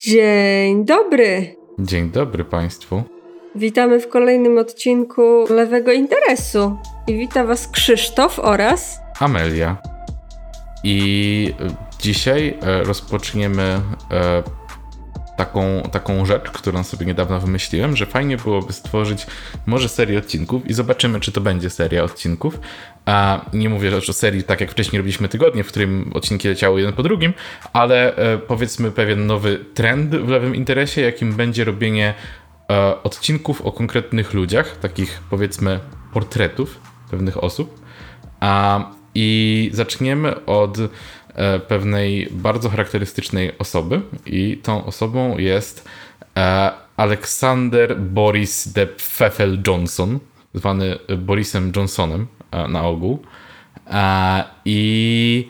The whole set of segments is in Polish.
Dzień dobry. Dzień dobry Państwu. Witamy w kolejnym odcinku Lewego Interesu. I wita Was Krzysztof oraz Amelia. I e, dzisiaj e, rozpoczniemy e, taką, taką rzecz, którą sobie niedawno wymyśliłem, że fajnie byłoby stworzyć może serię odcinków i zobaczymy, czy to będzie seria odcinków. A nie mówię o serii, tak jak wcześniej robiliśmy tygodnie, w którym odcinki leciały jeden po drugim, ale e, powiedzmy pewien nowy trend w lewym interesie, jakim będzie robienie e, odcinków o konkretnych ludziach, takich powiedzmy portretów pewnych osób. A, I zaczniemy od pewnej bardzo charakterystycznej osoby i tą osobą jest e, Aleksander Boris de Pfeffel Johnson, zwany Borisem Johnsonem e, na ogół. I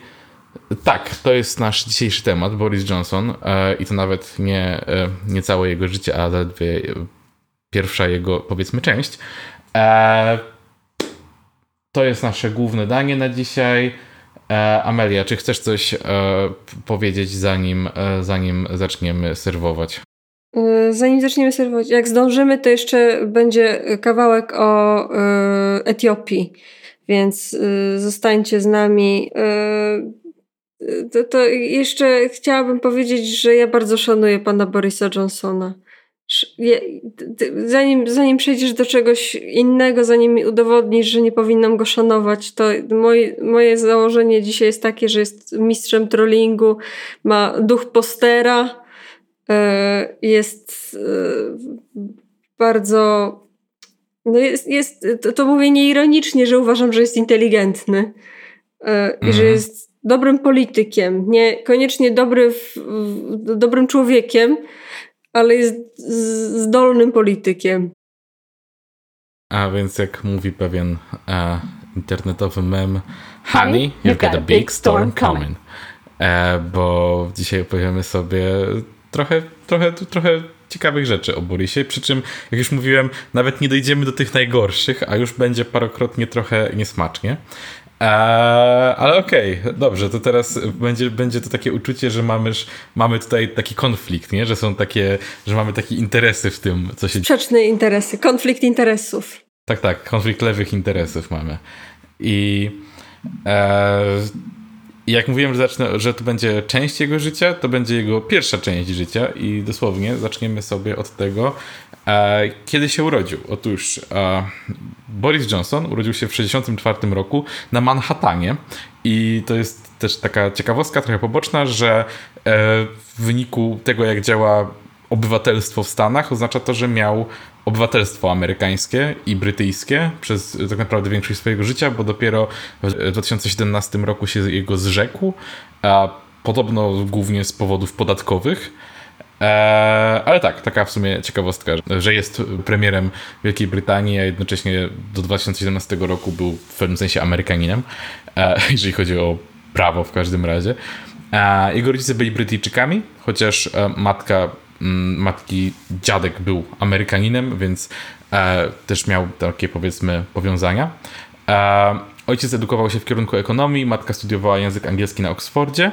tak, to jest nasz dzisiejszy temat, Boris Johnson i to nawet nie, nie całe jego życie, a zaledwie pierwsza jego, powiedzmy, część. To jest nasze główne danie na dzisiaj. E, Amelia, czy chcesz coś e, powiedzieć zanim, e, zanim zaczniemy serwować? Zanim zaczniemy serwować, jak zdążymy, to jeszcze będzie kawałek o Etiopii, więc zostańcie z nami. To, to jeszcze chciałabym powiedzieć, że ja bardzo szanuję pana Borisa Johnsona zanim, zanim przejdziesz do czegoś innego, zanim mi udowodnisz, że nie powinnam go szanować, to moje, moje założenie dzisiaj jest takie, że jest mistrzem trollingu, ma duch postera, e, jest e, bardzo. No jest, jest, to, to mówię nieironicznie, że uważam, że jest inteligentny e, i że mhm. jest dobrym politykiem, niekoniecznie dobry w, w, dobrym człowiekiem, ale jest zdolnym politykiem. A więc jak mówi pewien e, internetowy mem, Honey, you've got a big storm coming. E, bo dzisiaj opowiemy sobie trochę, trochę, trochę ciekawych rzeczy o Borisie, przy czym, jak już mówiłem, nawet nie dojdziemy do tych najgorszych, a już będzie parokrotnie trochę niesmacznie. Eee, ale okej, okay, dobrze, to teraz będzie, będzie to takie uczucie, że mamy, mamy tutaj taki konflikt, nie? że są takie, że mamy takie interesy w tym, co się Sprzeczne interesy, konflikt interesów. Tak, tak, konflikt lewych interesów mamy. I e, jak mówiłem, że, zacznę, że to będzie część jego życia, to będzie jego pierwsza część życia i dosłownie zaczniemy sobie od tego, kiedy się urodził? Otóż e, Boris Johnson urodził się w 1964 roku na Manhattanie i to jest też taka ciekawostka, trochę poboczna, że e, w wyniku tego, jak działa obywatelstwo w Stanach, oznacza to, że miał obywatelstwo amerykańskie i brytyjskie przez tak naprawdę większość swojego życia, bo dopiero w 2017 roku się jego zrzekł, a podobno głównie z powodów podatkowych. Eee, ale tak, taka w sumie ciekawostka, że jest premierem Wielkiej Brytanii, a jednocześnie do 2017 roku był w pewnym sensie Amerykaninem, eee, jeżeli chodzi o prawo w każdym razie. Eee, jego rodzice byli Brytyjczykami, chociaż e, matka, mm, matki dziadek był Amerykaninem, więc e, też miał takie powiedzmy powiązania. Ojciec edukował się w kierunku ekonomii, matka studiowała język angielski na Oksfordzie,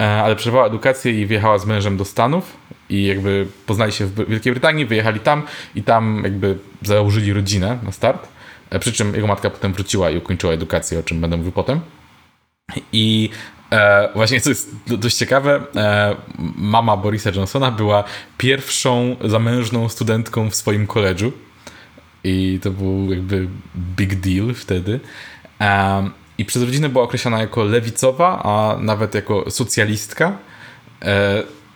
e, ale przerwała edukację i wjechała z mężem do Stanów i jakby poznali się w Wielkiej Brytanii, wyjechali tam i tam jakby założyli rodzinę na start. E, przy czym jego matka potem wróciła i ukończyła edukację, o czym będę mówił potem. I e, właśnie co jest dość ciekawe, e, mama Borisa Johnsona była pierwszą zamężną studentką w swoim koledżu. I to był jakby big deal wtedy. E, I przez rodzinę była określana jako lewicowa, a nawet jako socjalistka.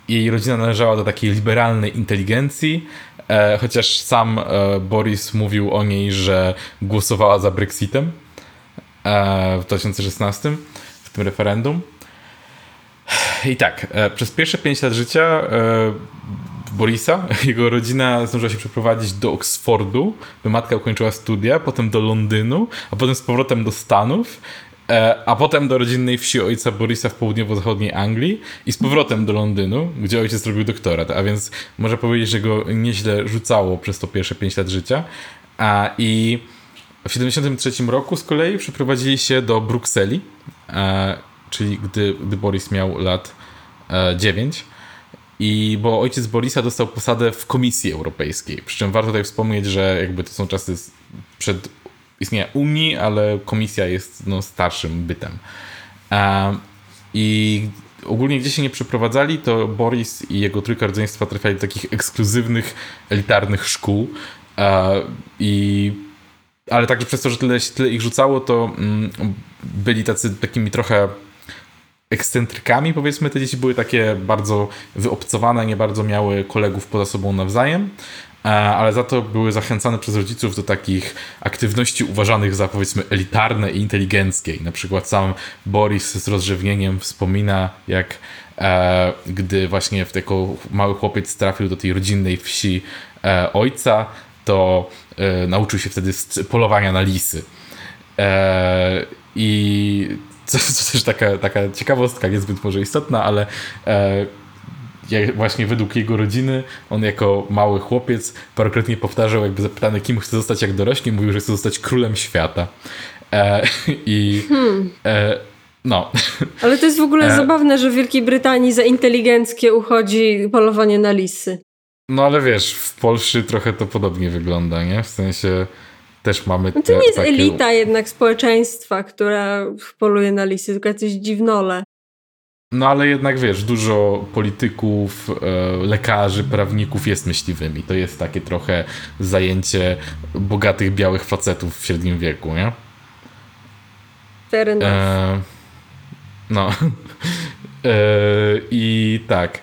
Jej rodzina należała do takiej liberalnej inteligencji, e, chociaż sam e, Boris mówił o niej, że głosowała za Brexitem e, w 2016 w tym referendum. I tak, e, przez pierwsze 5 lat życia e, Borisa, jego rodzina zdążyła się przeprowadzić do Oksfordu, by matka ukończyła studia, potem do Londynu, a potem z powrotem do Stanów a potem do rodzinnej wsi ojca Borisa w południowo-zachodniej Anglii i z powrotem do Londynu, gdzie ojciec zrobił doktorat, a więc można powiedzieć, że go nieźle rzucało przez to pierwsze 5 lat życia. A, I w 1973 roku z kolei przeprowadzili się do Brukseli, e, czyli gdy, gdy Boris miał lat 9. I bo ojciec Borisa dostał posadę w Komisji Europejskiej. Przy czym warto tutaj wspomnieć, że jakby to są czasy przed istnienia Unii, ale Komisja jest no, starszym bytem. I ogólnie gdzie się nie przeprowadzali, to Boris i jego trójka rodzeństwa trafiali do takich ekskluzywnych, elitarnych szkół. I ale także przez to, że tyle, tyle ich rzucało, to mm, byli tacy takimi trochę ekscentrykami, powiedzmy. Te dzieci były takie bardzo wyobcowane, nie bardzo miały kolegów poza sobą nawzajem, e, ale za to były zachęcane przez rodziców do takich aktywności uważanych za powiedzmy elitarne i inteligenckie. na przykład sam Boris z rozrzewnieniem wspomina, jak e, gdy właśnie tego mały chłopiec trafił do tej rodzinnej wsi e, ojca, to e, nauczył się wtedy polowania na lisy. E, I co, co też taka, taka ciekawostka, niezbyt może istotna, ale e, właśnie według jego rodziny, on jako mały chłopiec parokrotnie powtarzał, jakby zapytany, kim chce zostać jak dorośnie, mówił, że chce zostać królem świata. E, I hmm. e, no. Ale to jest w ogóle e, zabawne, że w Wielkiej Brytanii za inteligenckie uchodzi polowanie na lisy. No ale wiesz, w Polsce trochę to podobnie wygląda, nie? W sensie też mamy. No to nie jest takie... elita jednak społeczeństwa, która poluje na lisy, tylko jacyś dziwnole. No ale jednak wiesz, dużo polityków, e, lekarzy, prawników jest myśliwymi. To jest takie trochę zajęcie bogatych białych facetów w średnim wieku, nie? Fair enough. E, no. e, I tak.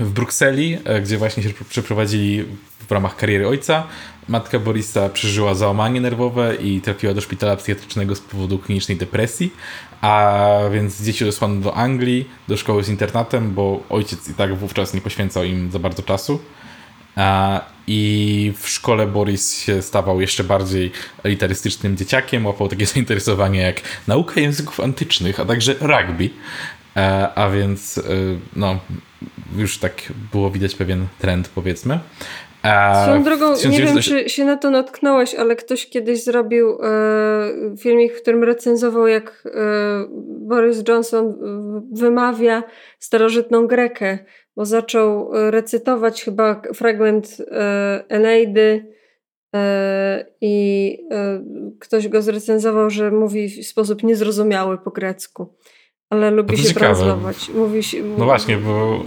W Brukseli, e, gdzie właśnie się przeprowadzili w ramach kariery ojca, Matka Borisa przeżyła załamanie nerwowe i trafiła do szpitala psychiatrycznego z powodu klinicznej depresji, a więc dzieci odesłano do Anglii, do szkoły z internatem, bo ojciec i tak wówczas nie poświęcał im za bardzo czasu. I w szkole Boris się stawał jeszcze bardziej elitarystycznym dzieciakiem, łapał takie zainteresowanie jak nauka języków antycznych, a także rugby. A więc no, już tak było widać pewien trend, powiedzmy. Swoją drogą, nie wiem, czy się na to natknąłeś, ale ktoś kiedyś zrobił e, filmik, w którym recenzował, jak e, Boris Johnson wymawia starożytną Grekę, bo zaczął e, recytować chyba fragment e, Eneidy e, i e, ktoś go zrecenzował, że mówi w sposób niezrozumiały po grecku. Ale lubi się translawać. Mówi się, no właśnie, bo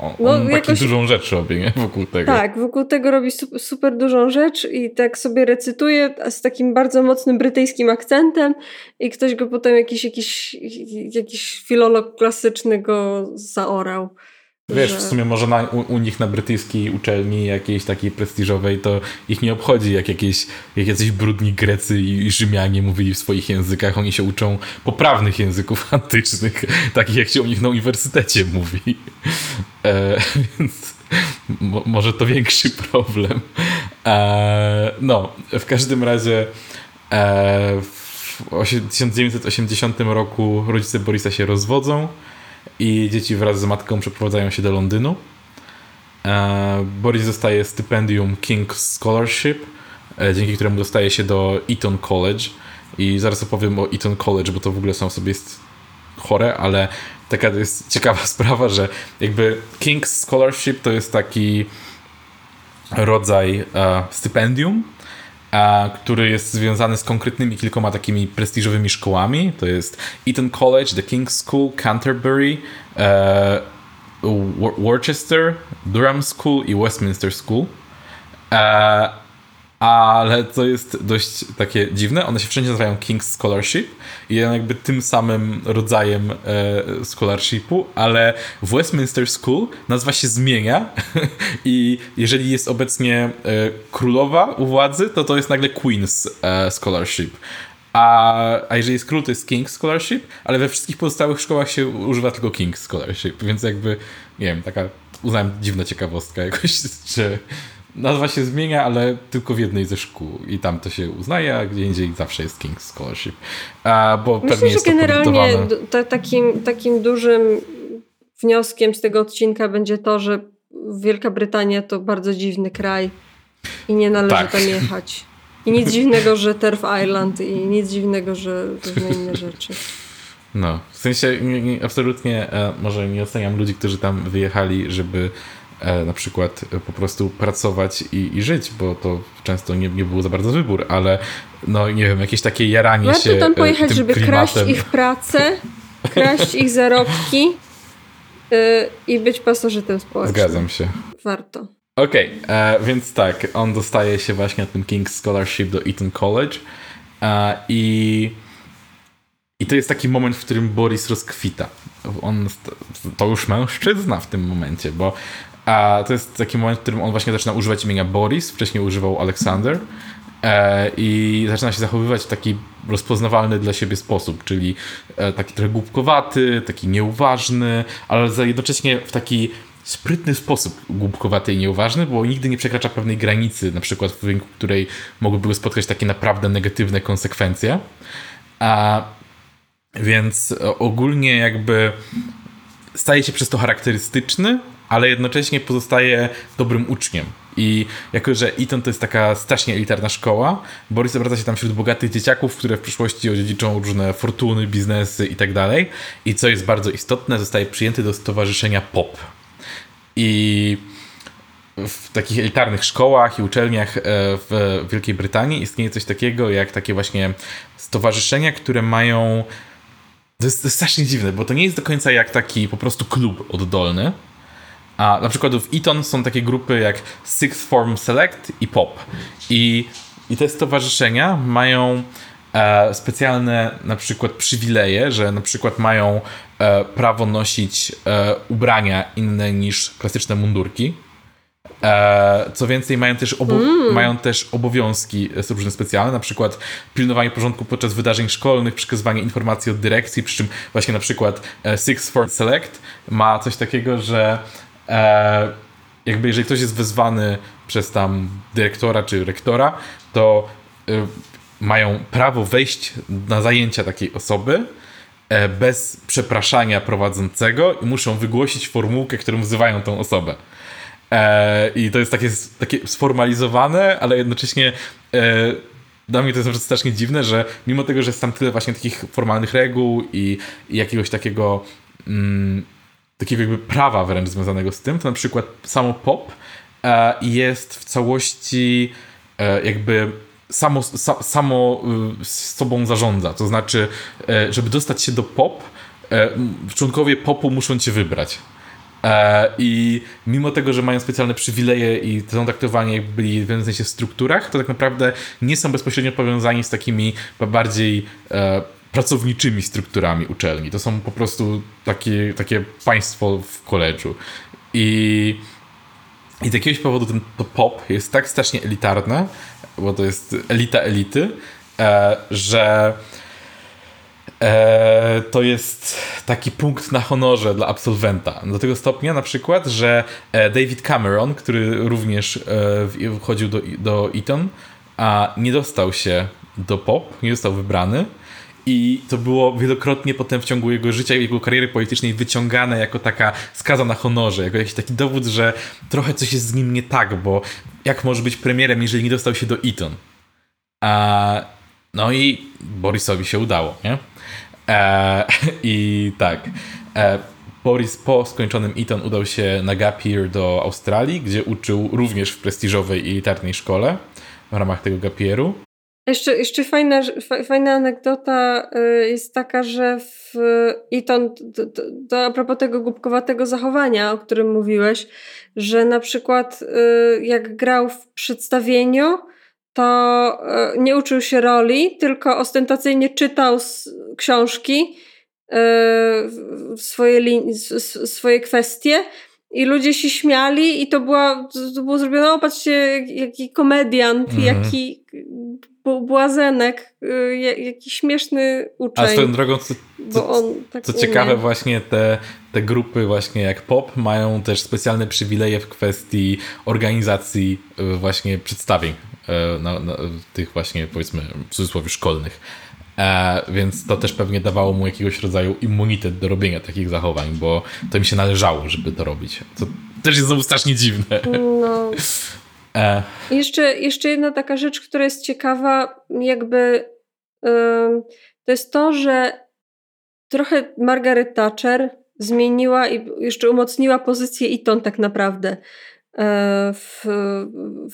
on, no, jakoś... dużą rzecz robi, nie? Wokół tego. Tak, wokół tego robi super, super dużą rzecz i tak sobie recytuje z takim bardzo mocnym brytyjskim akcentem i ktoś go potem jakiś, jakiś, jakiś filolog klasyczny go zaorał. Wiesz, w sumie może na, u, u, nich na brytyjskiej uczelni jakiejś takiej prestiżowej to ich nie obchodzi, jak jakieś jak jacyś brudni Grecy i Rzymianie mówili w swoich językach. Oni się uczą poprawnych języków antycznych, takich jak się o nich na uniwersytecie mówi. E, więc mo, może to większy problem. E, no, w każdym razie e, w 1980 roku rodzice Borisa się rozwodzą i dzieci wraz z matką przeprowadzają się do Londynu. E, Boris dostaje stypendium King's Scholarship, e, dzięki któremu dostaje się do Eton College. I zaraz opowiem o Eton College, bo to w ogóle są sobie jest chore, ale taka jest ciekawa sprawa, że jakby King's Scholarship to jest taki rodzaj uh, stypendium, który jest związany z konkretnymi kilkoma takimi prestiżowymi szkołami. To jest Eton College, The King's School, Canterbury, e, Worcester, Durham School i Westminster School. Ale to jest dość takie dziwne. One się wszędzie nazywają King's Scholarship i jakby tym samym rodzajem e, scholarshipu, ale w Westminster School nazwa się zmienia i jeżeli jest obecnie e, królowa u władzy, to to jest nagle Queen's e, Scholarship. A, a jeżeli jest król, to jest King's Scholarship, ale we wszystkich pozostałych szkołach się używa tylko King's Scholarship, więc jakby, nie wiem, taka uznałem dziwna ciekawostka jakoś, że nazwa się zmienia, ale tylko w jednej ze szkół i tam to się uznaje, a gdzie indziej zawsze jest King's Scholarship. A, bo Myślę, pewnie jest że generalnie takim, takim dużym wnioskiem z tego odcinka będzie to, że Wielka Brytania to bardzo dziwny kraj i nie należy tak. tam jechać. I nic dziwnego, że Turf Island i nic dziwnego, że różne inne rzeczy. No, w sensie nie, nie, absolutnie e, może nie oceniam ludzi, którzy tam wyjechali, żeby na przykład e, po prostu pracować i, i, żyć, bo to często nie, nie było za bardzo wybór, ale no nie wiem, jakieś takie jaranie Warto się tam pojechać, tym żeby klimatem. kraść ich pracę, kraść ich zarobki yy, i być pasożytem społecznym. Zgadzam się. Warto. Okej, okay, więc tak, on dostaje się właśnie na ten King's Scholarship do Eton College e, i i to jest taki moment, w którym Boris rozkwita. On to już mężczyzna w tym momencie, bo a to jest taki moment, w którym on właśnie zaczyna używać imienia Boris, wcześniej używał Aleksander e, i zaczyna się zachowywać w taki rozpoznawalny dla siebie sposób, czyli e, taki trochę głupkowaty, taki nieuważny, ale jednocześnie w taki sprytny sposób głupkowaty i nieuważny, bo nigdy nie przekracza pewnej granicy, na przykład w wyniku której mogłyby go spotkać takie naprawdę negatywne konsekwencje. A więc ogólnie jakby staje się przez to charakterystyczny, ale jednocześnie pozostaje dobrym uczniem. I jako, że Eton to jest taka strasznie elitarna szkoła, Boris obraca się tam wśród bogatych dzieciaków, które w przyszłości odziedziczą różne fortuny, biznesy i tak. I co jest bardzo istotne, zostaje przyjęty do stowarzyszenia POP. I w takich elitarnych szkołach i uczelniach e, w Wielkiej Brytanii istnieje coś takiego jak takie właśnie stowarzyszenia, które mają to jest, to jest strasznie dziwne, bo to nie jest do końca jak taki po prostu klub oddolny. A na przykład w Eton są takie grupy jak Sixth Form Select i POP. I, i te stowarzyszenia mają e, specjalne na przykład przywileje, że na przykład mają e, prawo nosić e, ubrania inne niż klasyczne mundurki E, co więcej, mają też, mm. mają też obowiązki różne specjalne, na przykład pilnowanie porządku podczas wydarzeń szkolnych, przekazywanie informacji od dyrekcji, przy czym właśnie na przykład e, Six for Select ma coś takiego, że e, jakby jeżeli ktoś jest wezwany przez tam dyrektora czy rektora, to mają prawo wejść na zajęcia takiej osoby bez przepraszania prowadzącego i muszą wygłosić formułkę, którą wzywają tą osobę. E, I to jest takie, takie sformalizowane, ale jednocześnie e, dla mnie to jest strasznie dziwne, że mimo tego, że jest tam tyle właśnie takich formalnych reguł i, i jakiegoś takiego mm, takiego jakby prawa wręcz związanego z tym, to na przykład samo pop e, jest w całości e, jakby samo, sa, samo y, z sobą zarządza. To znaczy, e, żeby dostać się do pop, e, członkowie popu muszą cię wybrać. E, I mimo tego, że mają specjalne przywileje i są traktowani jakby byli w pewnym sensie w strukturach, to tak naprawdę nie są bezpośrednio powiązani z takimi bardziej e, pracowniczymi strukturami uczelni. To są po prostu takie, takie państwo w koledżu. I, I z jakiegoś powodu ten to pop jest tak strasznie elitarne, bo to jest elita elity, e, że e, to jest taki punkt na honorze dla absolwenta. Do tego stopnia na przykład, że e, David Cameron, który również e, wchodził do, do Eton, a nie dostał się do POP, nie został wybrany. I to było wielokrotnie potem w ciągu jego życia i jego kariery politycznej wyciągane jako taka skaza na honorze, jako jakiś taki dowód, że trochę coś jest z nim nie tak, bo jak może być premierem, jeżeli nie dostał się do Eton? A, no i Borisowi się udało, nie? E, I tak. E, Boris po skończonym Eton udał się na gap year do Australii, gdzie uczył również w prestiżowej i elitarnej szkole w ramach tego gap yearu. Jeszcze, jeszcze fajna, fajna anegdota y, jest taka, że w Eton, to, to, to a propos tego głupkowatego zachowania, o którym mówiłeś, że na przykład y, jak grał w przedstawieniu, to e, nie uczył się roli, tylko ostentacyjnie czytał książki, swoje, swoje kwestie i ludzie się śmiali i to, była, to było zrobione, o patrzcie, jaki komediant, mhm. jaki błazenek, e, jaki śmieszny uczeń. A swoją drogą, co, co, tak co ciekawe, właśnie te, te grupy właśnie jak POP mają też specjalne przywileje w kwestii organizacji właśnie przedstawień na, na, tych właśnie powiedzmy w cudzysłowie szkolnych. E, więc to też pewnie dawało mu jakiegoś rodzaju immunitet do robienia takich zachowań, bo to mi się należało, żeby to robić. To też jest znowu strasznie dziwne. No. E. Jeszcze, jeszcze jedna taka rzecz, która jest ciekawa, jakby to jest to, że trochę Margaret Thatcher zmieniła i jeszcze umocniła pozycję Eton tak naprawdę. E, w,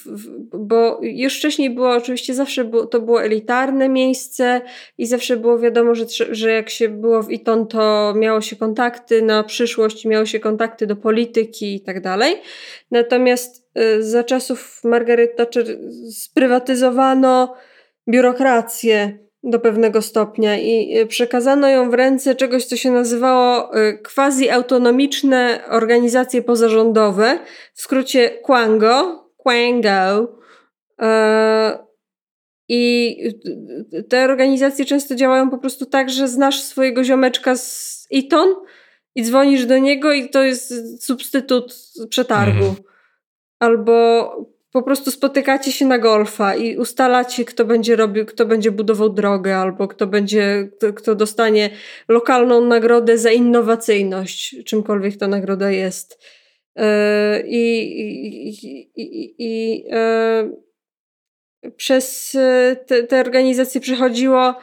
w, bo już wcześniej było oczywiście zawsze było, to było elitarne miejsce i zawsze było wiadomo, że, że jak się było w Eton, to miało się kontakty na przyszłość, miało się kontakty do polityki i tak dalej. Natomiast za czasów Margaret Thatcher sprywatyzowano biurokrację do pewnego stopnia i e, przekazano ją w ręce czegoś, co się nazywało e, quasi-autonomiczne organizacje pozarządowe, w skrócie Quango, Quango. E, I te organizacje często działają po prostu tak, że znasz swojego ziomeczka z Eton i dzwonisz do niego i to jest substytut przetargu. Mhm. Albo po prostu spotykacie się na golfa i ustalacie, kto będzie robił, kto będzie budował drogę, albo kto będzie, kto, dostanie lokalną nagrodę za innowacyjność, czymkolwiek ta nagroda jest. E, I, i, i, i e, przez e, te, te organizacje przechodziło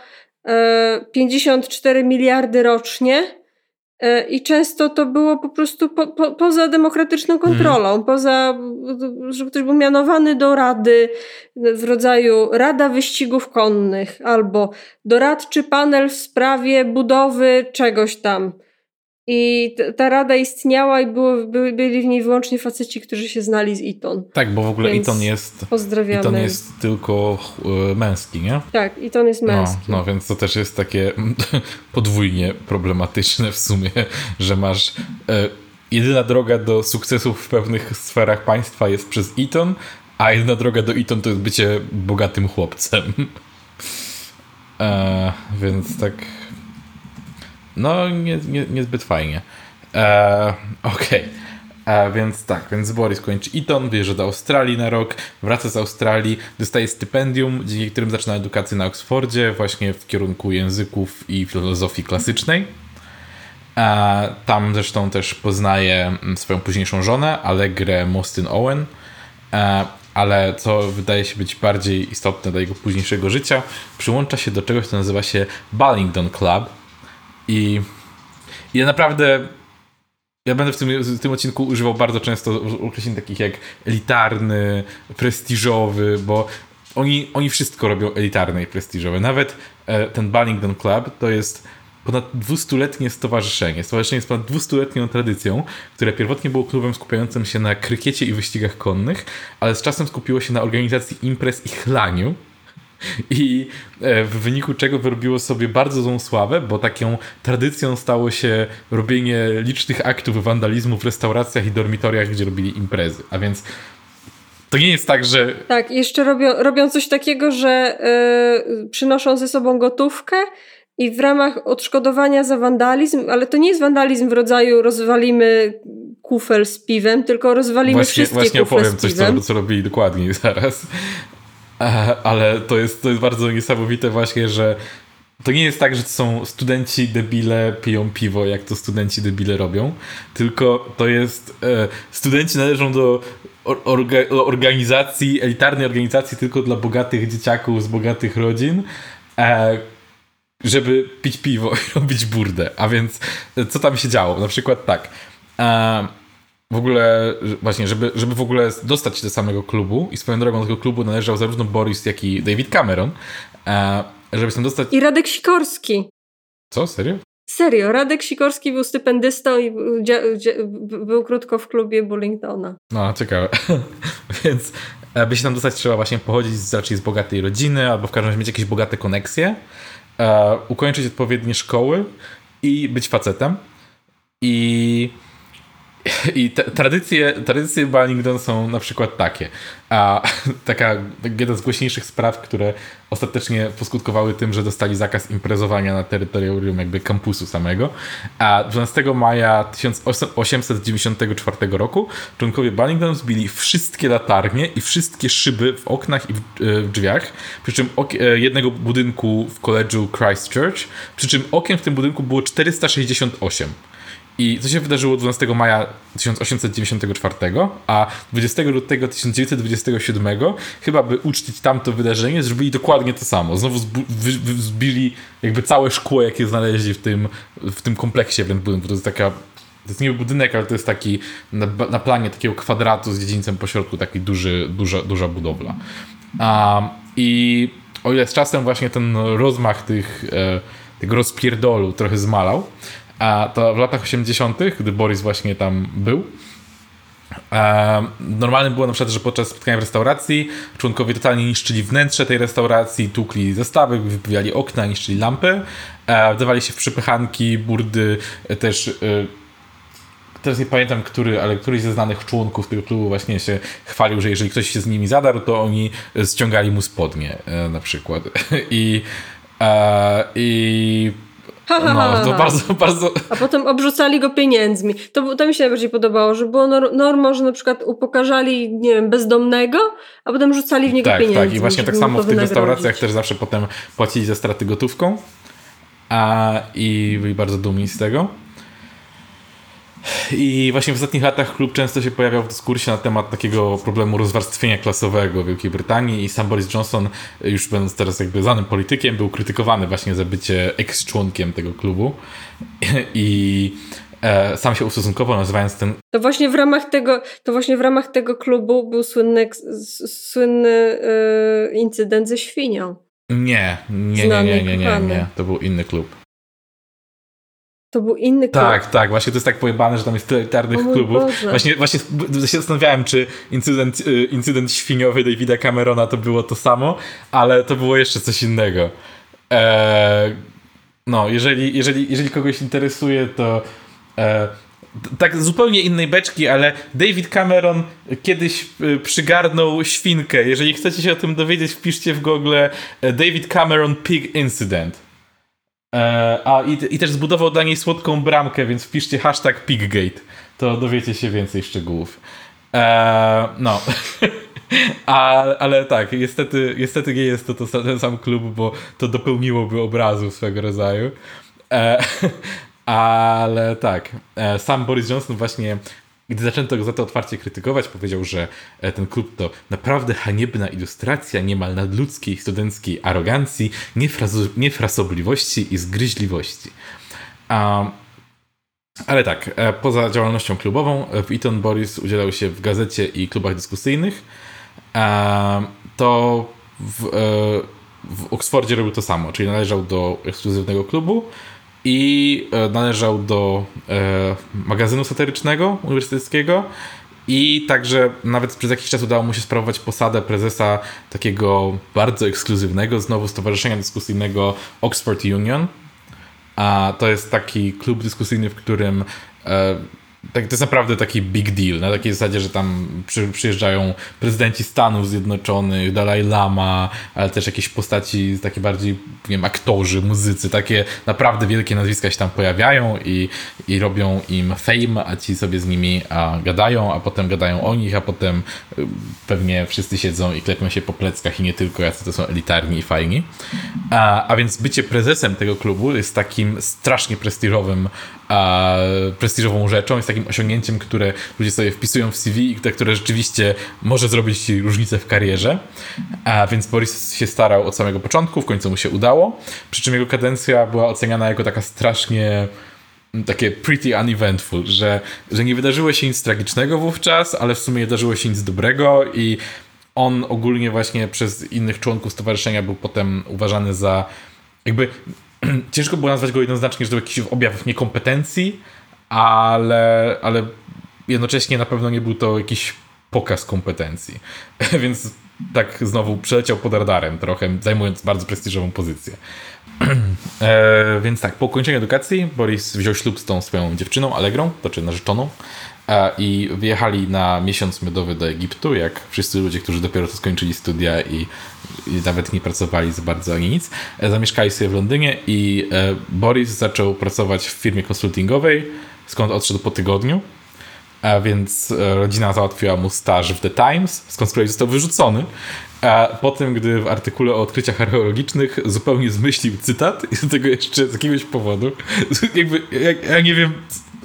54 miliardy rocznie I często to było po prostu po, po, poza demokratyczną kontrolą, hmm. poza, że ktoś był mianowany do rady w rodzaju Rada Wyścigów Konnych albo doradczy panel w sprawie budowy czegoś tam. I ta rada istniała i było, byli, byli w niej wyłącznie faceci, którzy się znali z Iton. Tak, bo w ogóle Iton jest. Pozdrawiamy. Iton jest tylko e, męski, nie? Tak, Iton jest no, męski. No, no, więc to też jest takie podwójnie problematyczne w sumie, że masz. E, jedyna droga do sukcesów w pewnych sferach państwa jest przez Iton, a jedyna droga do Iton to jest bycie bogatym chłopcem. E, więc tak no, nie, nie, niezbyt fajnie. E, Okej. Okay. A więc tak, więc Boris kończy Eton, wyjeżdża do Australii na rok, wraca z Australii, dostaje stypendium, dzięki którym zaczyna edukację na Oxfordzie, właśnie w kierunku języków i filozofii klasycznej. A tam zresztą też poznaje mm, swoją późniejszą żonę, Allegrę Mostyn Owen. A, ale co wydaje się być bardziej istotne dla jego późniejszego życia, przyłącza się do czegoś, co nazywa się Ballington Club, i ja naprawdę ja będę w tym, w tym odcinku używał bardzo często określeń takich jak elitarny, prestiżowy, bo oni, oni wszystko robią elitarne i prestiżowe. Nawet e, ten Ballington Club to jest ponad 200-letnie stowarzyszenie. Stowarzyszenie jest ponad 200-letnią tradycją, które pierwotnie było klubem skupiającym się na krykiecie i wyścigach konnych, ale z czasem skupiło się na organizacji imprez i chlaniu i e, w wyniku czego wyrobiło sobie bardzo złą sławę, bo taką tradycją stało się robienie licznych aktów wandalizmu w restauracjach i dormitoriach, gdzie robili imprezy. A więc to nie jest tak, że. Tak, jeszcze robią, robią coś takiego, że yy, przynoszą ze sobą gotówkę i w ramach odszkodowania za wandalizm, ale to nie jest wandalizm w rodzaju rozwalimy kufel z piwem, tylko rozwalimy właśnie, wszystkie właśnie opowiem coś, co, co robili dokładniej zaraz. Ale to jest, to jest bardzo niesamowite właśnie, że to nie jest tak, że to są studenci debile piją piwo, jak to studenci debile robią, tylko to jest e, studenci należą do orga, organizacji, elitarnej organizacji tylko dla bogatych dzieciaków z bogatych rodzin, e, żeby pić piwo i robić burdę. A więc e, co tam się działo? Na przykład tak. W ogóle, właśnie, żeby, żeby w ogóle dostać się do samego klubu i swoją drogą do tego klubu należał zarówno Boris, jak i David Cameron, e, żeby się dostać... I Radek Sikorski. Co? Serio? Serio, Radek Sikorski był stypendystą i był krótko w klubie Bullingtona. No, ciekawe. Więc aby się tam dostać, trzeba właśnie pochodzić z, raczej z bogatej rodziny, albo w każdym razie mieć jakieś bogate koneksje, e, ukończyć odpowiednie szkoły i być facetem. I i te, tradycje, tradycje Ballington są na przykład takie. A taka jedna z głośniejszych spraw, które ostatecznie poskutkowały tym, że dostali zakaz imprezowania na terytorium jakby kampusu samego. A 12 maja 1894 roku członkowie Ballington zbili wszystkie latarnie i wszystkie szyby w oknach i w, e, w drzwiach, przy czym e, jednego budynku w koledżu Christchurch, przy czym okiem w tym budynku było 468. I to się wydarzyło 12 maja 1894, a 20 lutego 1927, chyba by uczcić tamto wydarzenie, zrobili dokładnie to samo. Znowu zbili jakby całe szkło, jakie znaleźli w tym, w tym kompleksie wręcz budynku. To jest taka to jest nie budynek, ale to jest taki na, na planie takiego kwadratu z dziedzińcem pośrodku, taki duży, duża, duża budowla. I o ile z czasem właśnie ten rozmach tych, e, tego rozpierdolu trochę zmalał, a to w latach 80., gdy Boris właśnie tam był, e, Normalnym było na przykład, że podczas spotkania w restauracji członkowie totalnie niszczyli wnętrze tej restauracji, tukli zestawy, wypijali okna, niszczyli lampy, e, wdawali się w przypychanki, burdy, też teraz nie pamiętam, który, ale któryś ze znanych członków tego klubu właśnie się chwalił, że jeżeli ktoś się z nimi zadarł, to oni ściągali mu spodnie na przykład. I, i Ha, ha, no, to bardzo, bardzo... A potem obrzucali go pieniędzmi. To, to mi się najbardziej podobało, że było norma, że na przykład upokarzali, nie wiem, bezdomnego, a potem rzucali w niego tak, pieniędzmi. Tak, i właśnie tak samo w tych restauracjach też zawsze potem płacili za straty gotówką a, i byli bardzo dumni z tego. I właśnie w ostatnich latach klub często się pojawiał w dyskursie na temat takiego problemu rozwarstwienia klasowego w Wielkiej Brytanii i sam Boris Johnson, już będąc teraz jakby znanym politykiem, był krytykowany właśnie za bycie ex-członkiem tego klubu i e, sam się ustosunkował, nazywając ten... To właśnie w ramach tego, to właśnie w ramach tego klubu był słynny, słynny yy, incydent ze świnią. Nie, nie, nie, nie, nie, nie, nie, to był inny klub. To był inny klub. Tak, tak, właśnie to jest tak pojebane, że tam jest tyle elitarnych klubów. Właśnie, właśnie się zastanawiałem, czy incydent, y, incydent świniowy Davida Camerona to było to samo, ale to było jeszcze coś innego. Eee, no, jeżeli, jeżeli, jeżeli kogoś interesuje, to e, tak zupełnie innej beczki, ale David Cameron kiedyś y, przygarnął świnkę. Jeżeli chcecie się o tym dowiedzieć, wpiszcie w Google e, David Cameron Pig Incident. E, a i, i, też zbudował dla niej słodką bramkę, więc wpiszcie hashtag Piggate, to dowiecie się więcej szczegółów. E, no. A, ale tak, niestety, niestety nie jest to, to ten sam klub, bo to dopełniłoby obrazu swego rodzaju. E, ale tak, sam Boris Johnson właśnie gdy zaczęto go za to otwarcie krytykować, powiedział, że e, ten klub to naprawdę haniebna ilustracja niemal nadludzkiej studenckiej arogancji, niefrasobliwości i zgryźliwości. Ale tak, e, poza działalnością klubową, w Eton Boris udzielał się w gazecie i klubach dyskusyjnych. To w, e, w Oksfordzie robił to samo, czyli należał do ekskluzywnego klubu i e, należał do e, magazynu satyrycznego uniwersyteckiego i także nawet przez jakiś czas udało mu się sprawować posadę prezesa takiego bardzo ekskluzywnego znowu stowarzyszenia dyskusyjnego Oxford Union. A to jest taki klub dyskusyjny, w którym e, tak, to jest naprawdę taki big deal, na takiej zasadzie, że tam przy, przyjeżdżają prezydenci Stanów Zjednoczonych, Dalai Lama, ale też jakieś postaci, takie bardziej, nie wiem, aktorzy, muzycy, takie naprawdę wielkie nazwiska się tam pojawiają i, i robią im fame, a ci sobie z nimi a, gadają, a potem gadają o nich, a potem y, pewnie wszyscy siedzą i klepią się po pleckach i nie tylko, jacy to są elitarni i fajni. A, a więc bycie prezesem tego klubu jest takim strasznie prestiżowym a, prestiżową rzeczą, jest takim osiągnięciem, które ludzie sobie wpisują w CV i które rzeczywiście może zrobić różnicę w karierze. A więc Boris się starał od samego początku, w końcu mu się udało. Przy czym jego kadencja była oceniana jako taka strasznie takie pretty uneventful, że, że nie wydarzyło się nic tragicznego wówczas, ale w sumie nie wydarzyło się nic dobrego i on ogólnie właśnie przez innych członków stowarzyszenia był potem uważany za jakby ciężko było nazwać go jednoznacznie, że to jakiś objaw niekompetencji, ale, ale jednocześnie na pewno nie był to jakiś pokaz kompetencji. Więc tak znowu przeleciał pod radarem trochę, zajmując bardzo prestiżową pozycję. e, więc tak, po ukończeniu edukacji Boris wziął ślub z tą swoją dziewczyną, Allegrą, to czy narzeczoną, i wyjechali na miesiąc miodowy do Egiptu, jak wszyscy ludzie, którzy dopiero co skończyli studia i i nawet nie pracowali za bardzo ani nic. E, zamieszkali sobie w Londynie i e, Boris zaczął pracować w firmie konsultingowej, skąd odszedł po tygodniu. A więc e, rodzina załatwiła mu staż w The Times, skąd z kolei został wyrzucony. A potem, gdy w artykule o odkryciach archeologicznych zupełnie zmyślił cytat i do tego jeszcze z jakiegoś powodu, jakby, ja, ja nie wiem,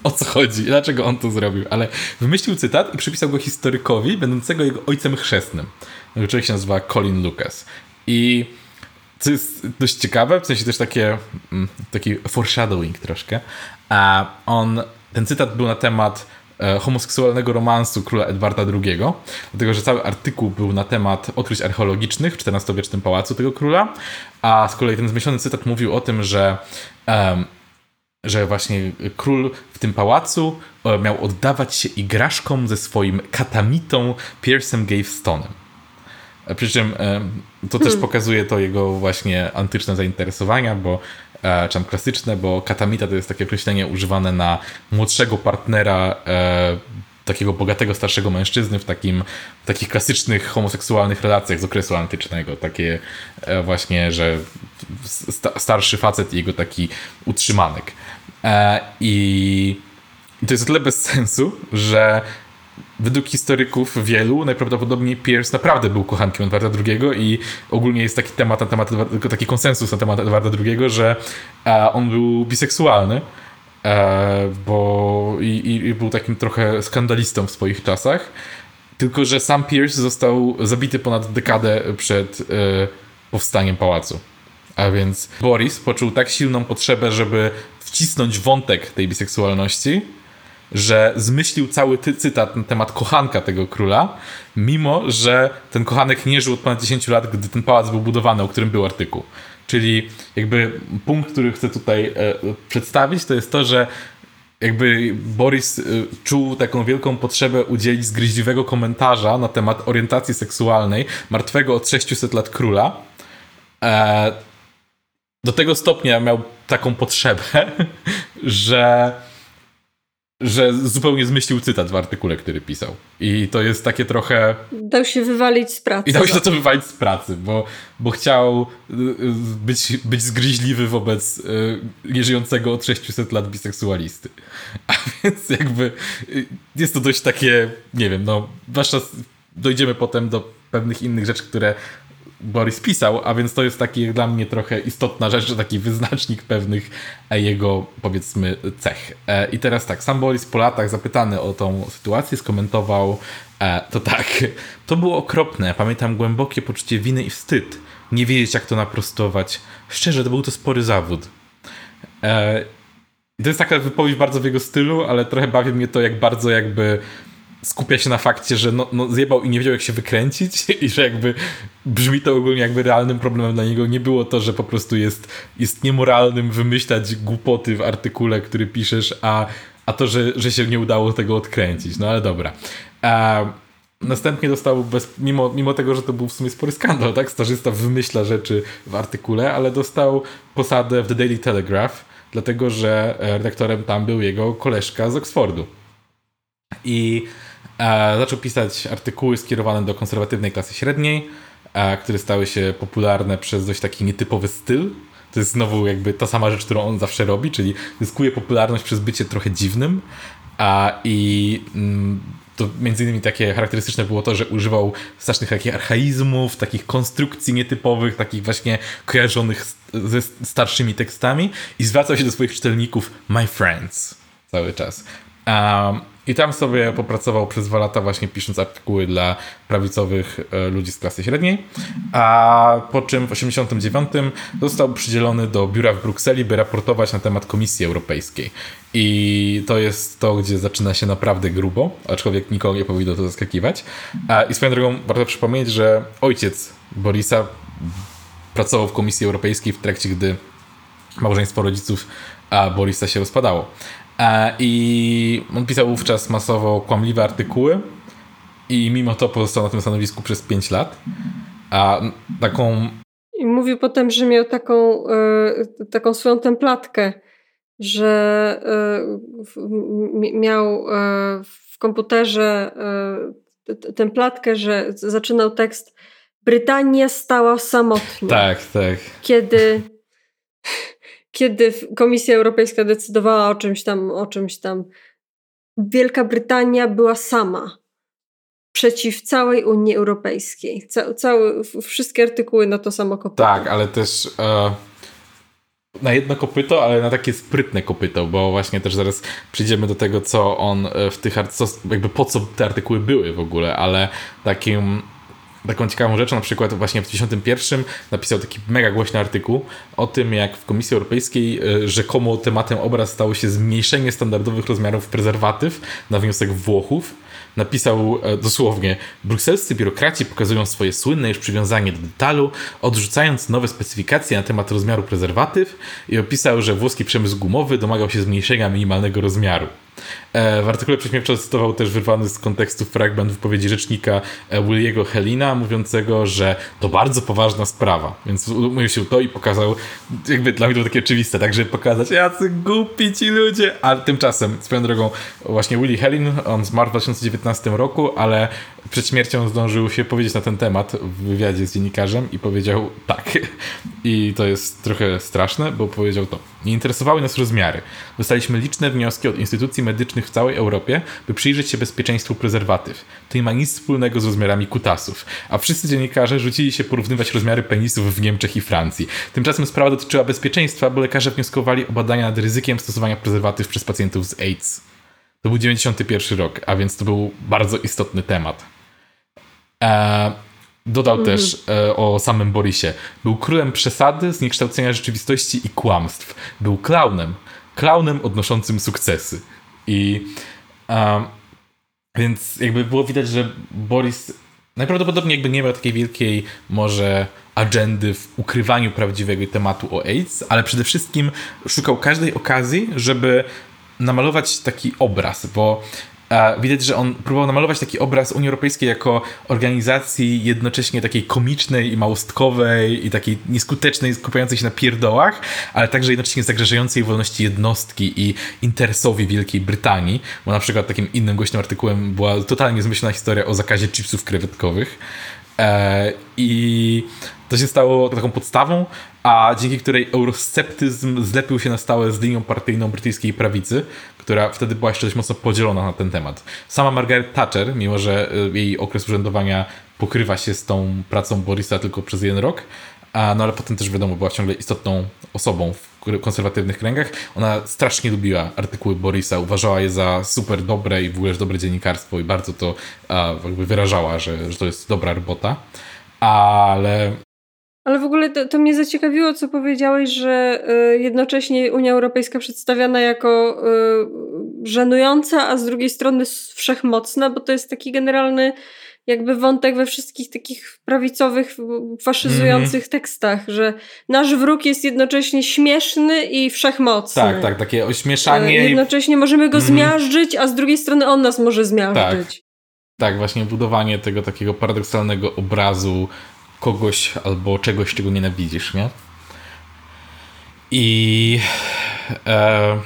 o co chodzi, dlaczego on to zrobił, ale wymyślił cytat i przypisał go historykowi, będącego jego ojcem chrzestnym. Człowiek się nazywa Colin Lucas. I co jest dość ciekawe, w sensie też takie, mm, taki foreshadowing troszkę, a on, ten cytat był na temat e, homoseksualnego romansu króla Edwarda II, dlatego że cały artykuł był na temat odkryć archeologicznych w XIV-wiecznym pałacu tego króla, a z kolei ten zmyślony cytat mówił o tym, że um, że właśnie król w tym pałacu e, miał oddawać się igraszkom ze swoim katamitą Piersem Gavestonem. E, przy czym e, to też hmm. pokazuje to jego właśnie antyczne zainteresowania, bo czy tam klasyczne, bo katamita to jest takie określenie używane na młodszego partnera takiego bogatego, starszego mężczyzny w, takim, w takich klasycznych homoseksualnych relacjach z okresu antycznego. Takie właśnie, że starszy facet i jego taki utrzymanek. E, I, I to jest o tyle bez sensu, że według historyków wielu najprawdopodobniej Pierce naprawdę był kochankiem Edwarda II i ogólnie jest taki temat na temat, taki konsensus na temat Edwarda II, że e, on był biseksualny, e, bo i, i, był takim trochę skandalistą w swoich czasach. Tylko, że sam Pierce został zabity ponad dekadę przed powstaniem pałacu. A więc Boris poczuł tak silną potrzebę, żeby wcisnąć wątek tej biseksualności, że zmyślił cały ty cytat na temat kochanka tego króla, mimo że ten kochanek nie żył od ponad 10 lat, gdy ten pałac był budowany, o którym był artykuł. Czyli jakby punkt, który chcę tutaj e, przedstawić, to jest to, że jakby Boris e, czuł taką wielką potrzebę udzielić zgryźliwego komentarza na temat orientacji seksualnej martwego od 600 lat króla. E, do tego stopnia miał taką potrzebę, że że zupełnie zmyślił cytat w artykule, który pisał. I to jest takie trochę... Dał się wywalić z pracy. I dał się to wywalić z pracy, bo, bo chciał y, y, być, być zgryźliwy wobec y, nieżyjącego od 600 lat biseksualisty. A więc jakby jest to dość takie, nie wiem, no, zwłaszcza dojdziemy potem do pewnych innych rzeczy, które Boris pisał, a więc to jest taki dla mnie trochę istotna rzecz, taki wyznacznik pewnych jego, powiedzmy, cech. E, I teraz tak, sam Boris po latach zapytany o tą sytuację skomentował e, to tak, to było okropne, pamiętam głębokie poczucie winy i wstyd, nie wiedzieć jak to naprostować. Szczerze, to był to spory zawód. E, to jest taka wypowiedź bardzo w jego stylu, ale trochę bawi mnie to, jak bardzo jakby skupia się na fakcie, że no, no zjebał i nie wiedział jak się wykręcić i że jakby brzmi to ogólnie jakby realnym problemem dla niego. Nie było to, że po prostu jest, jest niemoralnym wymyślać głupoty w artykule, który piszesz, a, a to, że, że się nie udało tego odkręcić. No ale dobra. A, następnie dostał, bez, mimo, mimo tego, że to był w sumie spory skandal, tak? Starzysta wymyśla rzeczy w artykule, ale dostał posadę w The Daily Telegraph, dlatego że redaktorem tam był jego koleżka z Oxfordu. I E, zaczął pisać artykuły skierowane do konserwatywnej klasy średniej, e, które stały się popularne przez dość taki nietypowy styl. To jest znowu jakby ta sama rzecz, którą on zawsze robi, czyli zyskuje popularność przez bycie trochę dziwnym. A, I mm, to między innymi takie charakterystyczne było to, że używał strasznych takich archaizmów, takich konstrukcji nietypowych, takich właśnie kojarzonych ze starszymi tekstami i zwracał się do swoich czytelników my friends cały czas. I tam sobie popracował przez dwa lata właśnie pisząc artykuły dla prawicowych e, ludzi z klasy średniej, a po czym w 1989 został przydzielony do biura w Brukseli, by raportować na temat Komisji Europejskiej. I to jest to, gdzie zaczyna się naprawdę grubo, aczkolwiek nikogo nie powinno to zaskakiwać. I swoją drogą warto przypomnieć, że ojciec Borisa pracował w Komisji Europejskiej w trakcie, gdy małżeństwo rodziców a Borisa się rozpadało. E, I on pisał wówczas masowo kłamliwe artykuły i mimo to pozostał na tym stanowisku przez 5 lat. A taką. I mówił potem, że miał taką, y, taką swoją templatkę, że y, miał w komputerze templatkę, że zaczynał tekst Brytania stała samotnie. Tak, tak. Kiedy kiedy Komisja Europejska decydowała o czymś tam, o czymś tam, Wielka Brytania była sama przeciw całej Unii Europejskiej. Ca całe, wszystkie artykuły na to samo kopiowały. Tak, ale też e, na jedno kopyto, ale na takie sprytne kopyto, bo właśnie też zaraz przyjdziemy do tego, co on e, w tych, co, jakby po co te artykuły były w ogóle, ale takim taką ciekawą rzeczą, na przykład właśnie w 1991 napisał taki mega głośny artykuł o tym, jak w Komisji Europejskiej e, rzekomo tematem obraz stało się zmniejszenie standardowych rozmiarów prezerwatyw na wniosek Włochów. Napisał e, dosłownie: Brukselscy biurokraci pokazują swoje słynne już przywiązanie do detalu, odrzucając nowe specyfikacje na temat rozmiaru prezerwatyw i opisał, że włoski przemysł gumowy domagał się zmniejszenia minimalnego rozmiaru. E, w artykule prześmiewczo cytował też wyrwany z kontekstu fragment wypowiedzi rzecznika e, Williego Helina, mówiącego, że to bardzo poważna sprawa. Więc umówił się to i pokazał, jakby dla mnie to takie oczywiste, tak, żeby pokazać, jacy głupi ci ludzie. Ale tymczasem, swoją drogą, właśnie Willie Helin, on zmarł w 2019 roku, ale przed śmiercią zdążył się powiedzieć na ten temat w wywiadzie z dziennikarzem i powiedział tak. I to jest trochę straszne, bo powiedział to. Nie interesowały nas rozmiary. Dostaliśmy liczne wnioski od instytucji medycznych w całej Europie, by przyjrzeć się bezpieczeństwu prezerwatyw. To nie ma nic wspólnego z rozmiarami kutasów. A wszyscy dziennikarze rzucili się porównywać rozmiary penisów w Niemczech i Francji. Tymczasem sprawa dotyczyła bezpieczeństwa, bo lekarze wnioskowali o badania nad ryzykiem stosowania prezerwatyw przez pacjentów z AIDS. To był 91 rok, a więc to był bardzo istotny temat. E, dodał mm. też e, o samym Borisie. Był królem przesady, zniekształcenia rzeczywistości i kłamstw. Był klaunem. Klaunem odnoszącym sukcesy. I więc jakby było widać, że Boris najprawdopodobniej jakby nie miał takiej wielkiej może agendy w ukrywaniu prawdziwego tematu o AIDS, ale przede wszystkim szukał każdej okazji, żeby namalować taki obraz, bo widać, że on próbował namalować taki obraz Unii Europejskiej jako organizacji jednocześnie takiej komicznej i małostkowej i takiej nieskutecznej, skupiającej się na pierdołach, ale także jednocześnie zagrażającej wolności jednostki i interesowi Wielkiej Brytanii, bo na przykład takim innym głośnym artykułem była totalnie zmyślona historia o zakazie chipsów krewetkowych. E, i to się stało taką podstawą, a dzięki której eurosceptyzm zlepił się na stałe z linią partyjną brytyjskiej prawicy, która wtedy była jeszcze dość mocno podzielona na ten temat. Sama Margaret Thatcher, mimo że y, jej okres urzędowania pokrywa się z tą pracą Borisa tylko przez jeden rok, a, no ale potem też wiadomo, była ciągle istotną osobą w konserwatywnych kręgach. Ona strasznie lubiła artykuły Borisa, uważała je za super dobre i w ogóle dobre dziennikarstwo i bardzo to a, wyrażała, że, że to jest dobra robota. Ale ale w ogóle to, to mnie zaciekawiło, co powiedziałeś, że y, jednocześnie Unia Europejska przedstawiana jako y, żenująca, a z drugiej strony wszechmocna, bo to jest taki generalny jakby wątek we wszystkich takich prawicowych, faszyzujących mm -hmm. tekstach, że nasz wróg jest jednocześnie śmieszny i wszechmocny. Tak, tak, takie ośmieszanie. Y, jednocześnie możemy go mm -hmm. zmiażdżyć, a z drugiej strony on nas może zmiażdżyć. Tak. Tak, właśnie budowanie tego takiego paradoksalnego obrazu kogoś albo czegoś, czego nienawidzisz, nie? I e,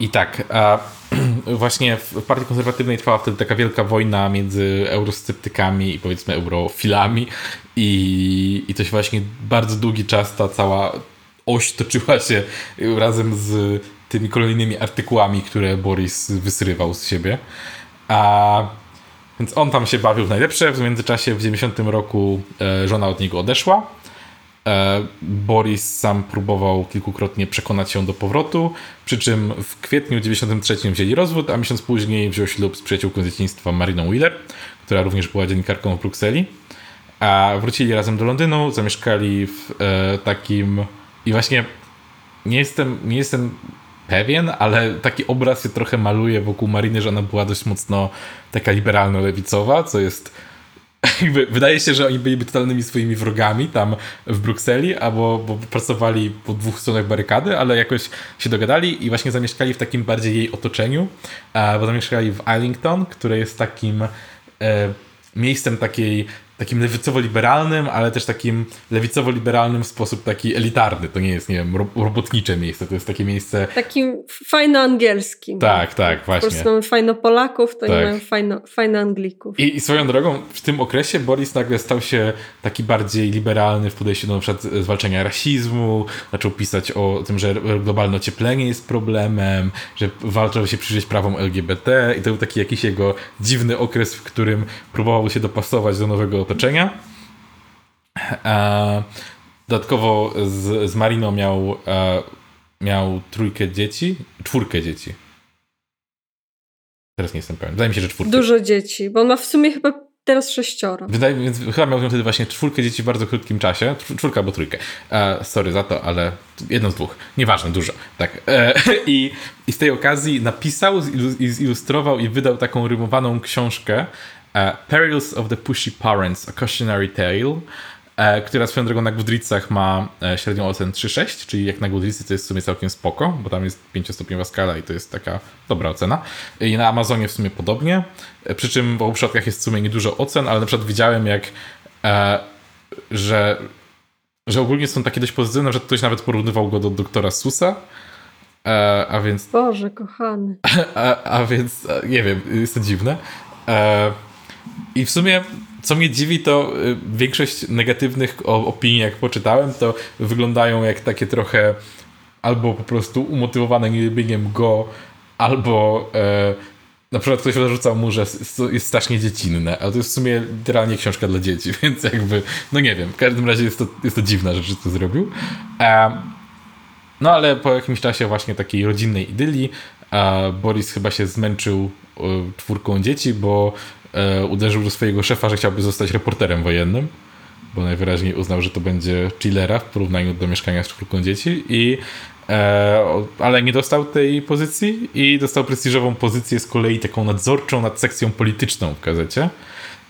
i tak, a właśnie w partii konserwatywnej trwała wtedy taka wielka wojna między eurosceptykami i powiedzmy eurofilami i, i to się właśnie bardzo długi czas ta cała oś toczyła się razem z tymi kolejnymi artykułami, które Boris wysrywał z siebie. A więc on tam się bawił w najlepsze. W międzyczasie w 90 roku e, żona od niego odeszła. E, Boris sam próbował kilkukrotnie przekonać się do powrotu, przy czym w kwietniu 93 wzięli rozwód, a miesiąc później wziął ślub z przyjaciółką z dzieciństwa Mariną Wheeler, która również była dziennikarką w Brukseli. A wrócili razem do Londynu, zamieszkali w e, takim... I właśnie nie jestem, nie jestem pewien, ale taki obraz się trochę maluje wokół Mariny, że ona była dość mocno taka liberalno-lewicowa, co jest jakby, wydaje się, że oni byliby totalnymi swoimi wrogami tam w Brukseli, albo bo pracowali po dwóch stronach barykady, ale jakoś się dogadali i właśnie zamieszkali w takim bardziej jej otoczeniu, bo zamieszkali w Islington, które jest takim e, miejscem takiej takim lewicowo-liberalnym, ale też takim lewicowo-liberalnym w sposób taki elitarny. To nie jest, nie wiem, robotnicze miejsce, to jest takie miejsce... Takim fajno angielskim. Tak, tak, właśnie. Po prostu mamy fajno Polaków, to tak. nie mamy fajno, fajno Anglików. I, I, swoją drogą, w tym okresie Boris nagle stał się taki bardziej liberalny w podejściu do na przykład zwalczania rasizmu, zaczął pisać o tym, że globalne ocieplenie jest problemem, że walczył się przyjrzeć prawom LGBT i to był taki jakiś jego dziwny okres, w którym próbował się dopasować do nowego otoczenia. dodatkowo z, z Marino miał, e, miał trójkę dzieci, czwórkę dzieci. Teraz nie jestem pewien. Wydaje mi się, że czwórkę. Dużo dzieci, bo on ma w sumie chyba teraz sześcioro. Wydaje się, chyba miał wtedy właśnie czwórkę dzieci w bardzo krótkim czasie. Czwórka albo trójkę. E, sorry za to, ale jedno z dwóch. Nieważne, dużo. Tak. E, i, I z tej okazji napisał, zilustrował i wydał taką rymowaną książkę e, Perils of the Pushy Parents, A Cautionary Tale, e, która swoją drogą na Goodreadsach ma e, średnią ocen 3,6, czyli jak na Goodreadsy to jest w sumie całkiem spoko, bo tam jest pięciostopniowa skala i to jest taka dobra ocena. I na Amazonie w sumie podobnie, e, przy czym w obu przypadkach jest w sumie niedużo ocen, ale na przykład widziałem jak, e, że, że ogólnie są takie dość pozytywne, że ktoś nawet porównywał go do doktora Susa, e, a więc... Boże, kochany. A, a więc, nie wiem, jest to dziwne. E, I w sumie co mnie dziwi, to y, większość negatywnych opinii, jak poczytałem, to wyglądają jak takie trochę albo po prostu umotywowane nielubieniem go, albo e, na przykład ktoś zarzucał mu, że jest strasznie dziecinne, ale to jest w sumie literalnie książka dla dzieci, więc jakby, no nie wiem, w każdym razie jest to, jest to dziwna rzecz, to zrobił. E, no ale po jakimś czasie właśnie takiej rodzinnej idylii Boris chyba się zmęczył czwórką dzieci, bo e, uderzył do swojego szefa, że chciałby zostać reporterem wojennym, bo najwyraźniej uznał, że to będzie chillera w porównaniu do mieszkania z czwórką dzieci i e, ale nie dostał tej pozycji i dostał prestiżową pozycję z kolei taką nadzorczą nad sekcją polityczną w gazecie.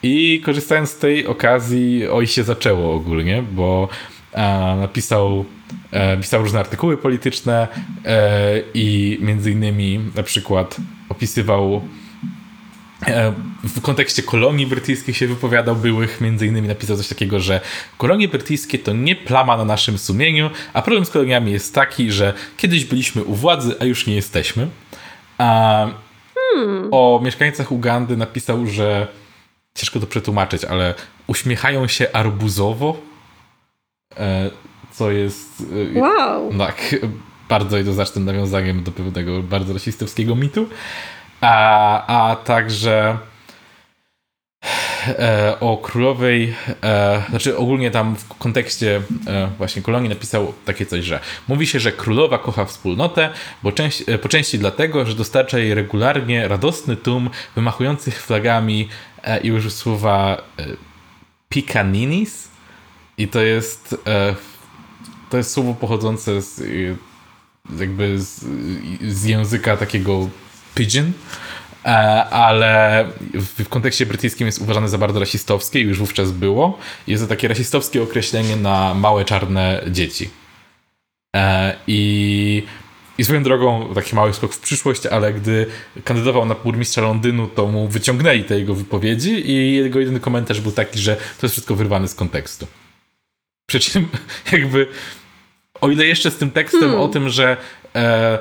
I korzystając z tej okazji, oj się zaczęło ogólnie, bo e, napisał, e, pisał różne artykuły polityczne e, i między innymi na przykład opisywał E, w kontekście kolonii brytyjskich się wypowiadał byłych, między innymi napisał coś takiego, że kolonie brytyjskie to nie plama na naszym sumieniu, a problem z koloniami jest taki, że kiedyś byliśmy u władzy, a już nie jesteśmy. A hmm. o mieszkańcach Ugandy napisał, że ciężko to przetłumaczyć, ale uśmiechają się arbuzowo, e, co jest e, wow. tak, bardzo jednoznacznym nawiązaniem do pewnego bardzo rasistowskiego mitu a, a także e, o królowej, e, znaczy ogólnie tam w kontekście e, właśnie kolonii napisał takie coś, że mówi się, że królowa kocha wspólnotę, bo część, e, po części dlatego, że dostarcza jej regularnie radosny tłum wymachujących flagami e, i użył słowa e, pikaninis i to jest to jest słowo pochodzące z jakby z, z języka takiego Pigeon, e, ale w kontekście brytyjskim jest uważane za bardzo rasistowskie i już wówczas było. Jest to takie rasistowskie określenie na małe czarne dzieci. E, I, i swoją drogą taki mały skok w przyszłość, ale gdy kandydował na burmistrza Londynu, to mu wyciągnęli te jego wypowiedzi i jego jedyny komentarz był taki, że to jest wszystko wyrwane z kontekstu. Przy czym jakby o ile jeszcze z tym tekstem hmm. o tym, że e,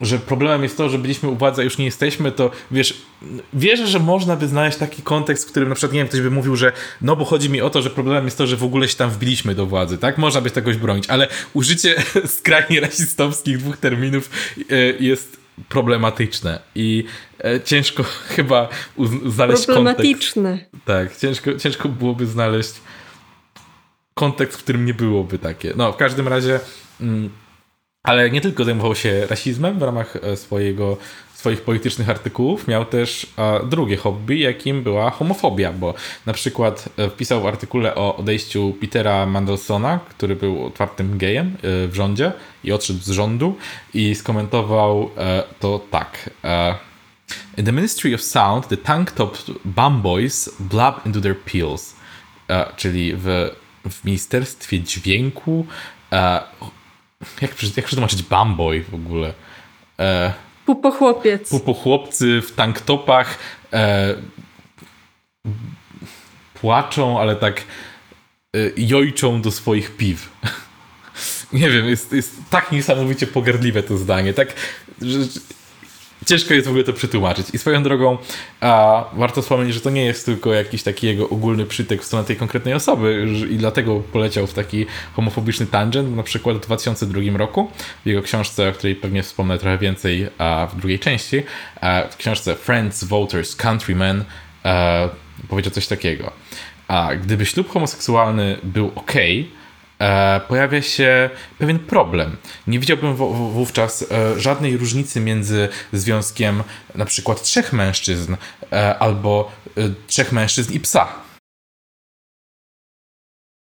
że problemem jest to, że byliśmy u władzy, a już nie jesteśmy, to wiesz, wierzę, że można by znaleźć taki kontekst, w którym na przykład, nie wiem, ktoś by mówił, że no bo chodzi mi o to, że problemem jest to, że w ogóle się tam wbiliśmy do władzy, tak? Można by tegoś bronić, ale użycie skrajnie rasistowskich dwóch terminów e, jest problematyczne i e, ciężko chyba znaleźć Problematyczne. kontekst. Tak, ciężko, ciężko byłoby znaleźć kontekst, w którym nie byłoby takie. No, w każdym razie... Mm, ale nie tylko zajmował się rasizmem w ramach e, swojego, swoich politycznych artykułów, miał też e, drugie hobby, jakim była homofobia, bo na przykład e, wpisał w artykule o odejściu Petera Mandelsona, który był otwartym gejem w rządzie i odszedł z rządu i skomentował to tak. In the Ministry of Sound, the tank-topped bum boys blab into their peels. Czyli w, w Ministerstwie Dźwięku jak, jak przetłumaczyć bamboy w ogóle? E, pupochłopiec. Pupochłopcy w tanktopach e, płaczą, ale tak e, jojczą do swoich piw. Nie wiem, jest, jest tak niesamowicie pogardliwe to zdanie. Tak, że, ciężko jest w ogóle to przetłumaczyć. I swoją drogą a, warto wspomnieć, że to nie jest tylko jakiś taki jego ogólny przytek w stronę tej konkretnej osoby i dlatego poleciał w taki homofobiczny tangent, na przykład w 2002 roku w jego książce, o której pewnie wspomnę trochę więcej a, w drugiej części, a, w książce Friends, Voters, Countrymen powiedział coś takiego. A gdyby ślub homoseksualny był ok, pojawia się pewien problem. Nie widziałbym wówczas e, żadnej różnicy między związkiem na przykład trzech mężczyzn albo trzech mężczyzn i psa.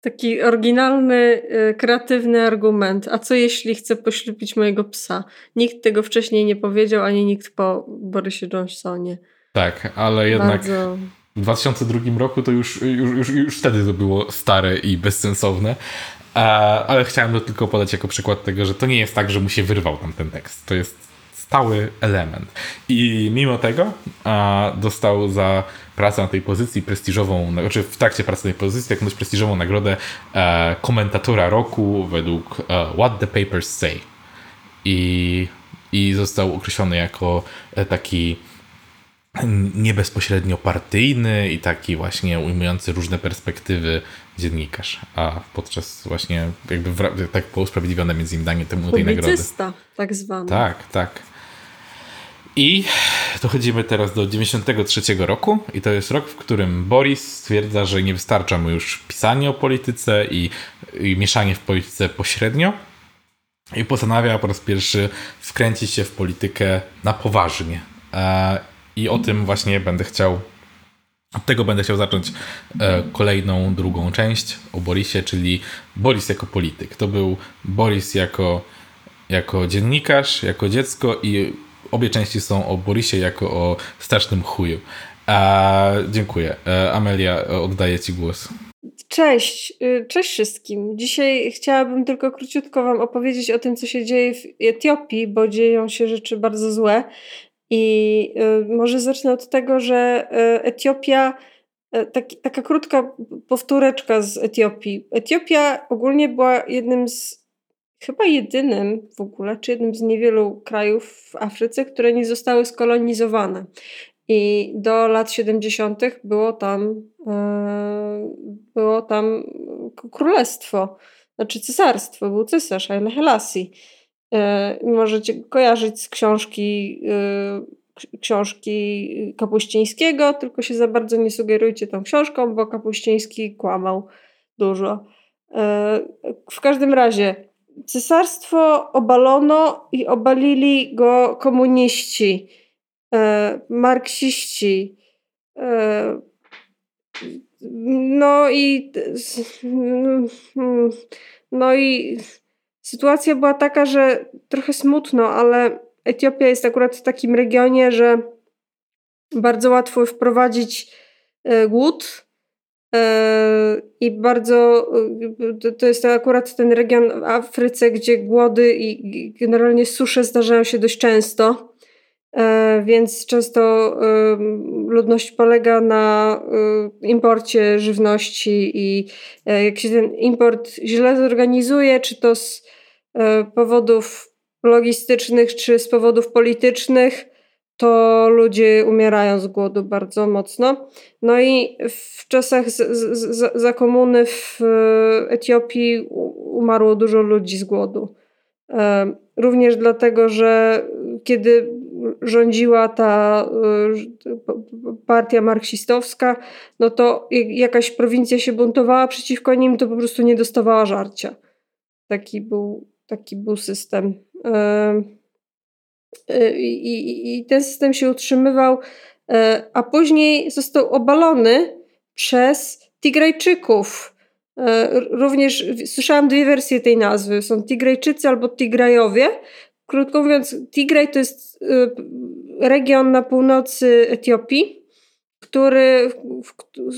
Taki oryginalny, kreatywny argument. A co jeśli chcę poślubić mojego psa? Nikt tego wcześniej nie powiedział, ani nikt po Borysie Johnsonie. Tak, ale jednak Bardzo... w 2002 roku to już, już, już, już wtedy to było stare i bezsensowne. Ale chciałem to tylko podać jako przykład tego, że to nie jest tak, że mu się wyrwał tam ten tekst. To jest stały element. I mimo tego dostał za pracę na tej pozycji prestiżową, znaczy w trakcie pracy na tej pozycji jakąś prestiżową nagrodę e, komentatora roku według e, What the Papers Say. I, I został określony jako e, taki nie bezpośrednio partyjny i taki właśnie ujmujący różne perspektywy dziennikarz, a podczas właśnie jakby w, tak było usprawiedliwione między innymi temu tej nagrody. tak zwany. Tak, tak. I dochodzimy teraz do 93 roku i to jest rok, w którym Boris stwierdza, że nie wystarcza mu już pisanie o polityce i, i mieszanie w polityce pośrednio i postanawia po raz pierwszy wkręcić się w politykę na poważnie. E, I o tym właśnie będę chciał od tego będę chciał zacząć e, kolejną, drugą część o Borisie, czyli Boris jako polityk. To był Boris jako, jako dziennikarz, jako dziecko i obie części są o Borisie jako o strasznym chuju. A, dziękuję. E, Amelia, oddaję Ci głos. Cześć, y, cześć wszystkim. Dzisiaj chciałabym tylko króciutko Wam opowiedzieć o tym, co się dzieje w Etiopii, bo dzieją się rzeczy bardzo złe. I y, może zacznę od tego, że y, Etiopia, taki, taka krótka powtóreczka z Etiopii. Etiopia ogólnie była jednym z chyba jedynym w ogóle, czy jednym z niewielu krajów w Afryce, które nie zostały skolonizowane. I do lat 70. było tam, było tam królestwo, znaczy cesarstwo, był cesarz Haile Selassie. E, możecie kojarzyć z książki, e, książki Kapuścińskiego, tylko się za bardzo nie sugerujcie tą książką, bo Kapuściński kłamał dużo. W każdym razie cesarstwo obalono i obalili go komuniści, marksiści. No i no i sytuacja była taka, że trochę smutno, ale Etiopia jest akurat w takim regionie, że bardzo łatwo wprowadzić e, głód E, I bardzo e, to jest akurat ten region w Afryce, gdzie głody i generalnie susze zdarzają się dość często. Więc często ludność polega na imporcie żywności i jak się ten import źle zorganizuje, czy to z powodów logistycznych, czy z powodów politycznych, to ludzie umierają z głodu bardzo mocno. No i w czasach z, z, za komuny w Etiopii umarło dużo ludzi z głodu. E, również dlatego, że kiedy rządziła ta e, partia marksistowska, no to jakaś prowincja się buntowała przeciwko nim, to po prostu nie dostawała żarcia. Taki był, taki był system. Y, I, I, ten system się utrzymywał, e, a później został obalony przez Tigrajczyków. E, również słyszałam dwie wersje tej nazwy. Są Tigrajczycy albo Tigrajowie. Krótko mówiąc, Tigraj to jest e, region na północy Etiopii, który,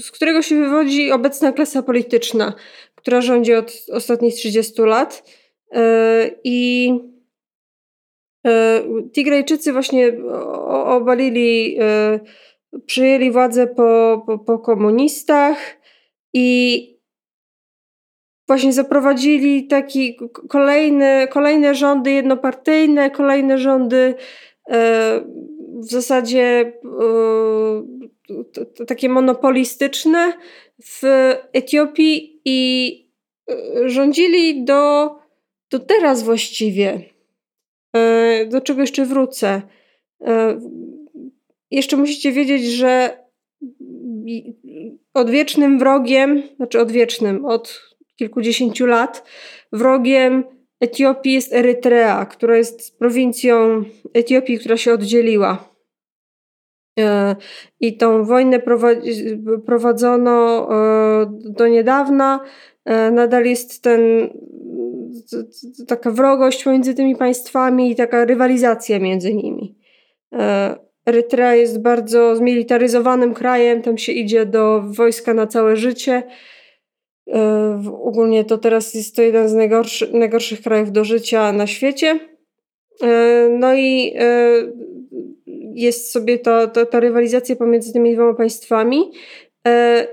z którego się wywodzi obecna klasa polityczna, która rządzi od ostatnich 30 lat. I E, Tigrejczycy właśnie obalili, e, przyjęli władzę po, po, po komunistach i właśnie zaprowadzili taki kolejne, kolejne rządy jednopartyjne, kolejne rządy e, w zasadzie takie monopolistyczne w Etiopii i rządzili do, do teraz właściwie. E, do czego jeszcze wrócę. E, jeszcze musicie wiedzieć, że odwiecznym wrogiem, znaczy odwiecznym, od kilkudziesięciu lat. Wrogiem Etiopii jest Erytrea, która jest prowincją Etiopii, która się oddzieliła. E, I tą wojnę prowadzono do niedawna. Nadal jest ten, taka wrogość między tymi państwami i taka rywalizacja między nimi. Erytrea jest bardzo zmilitaryzowanym krajem, tam się idzie do wojska na całe życie. Ogólnie to teraz jest to jeden z najgorszy, najgorszych krajów do życia na świecie. No i jest sobie to, to, ta rywalizacja pomiędzy tymi dwoma państwami e,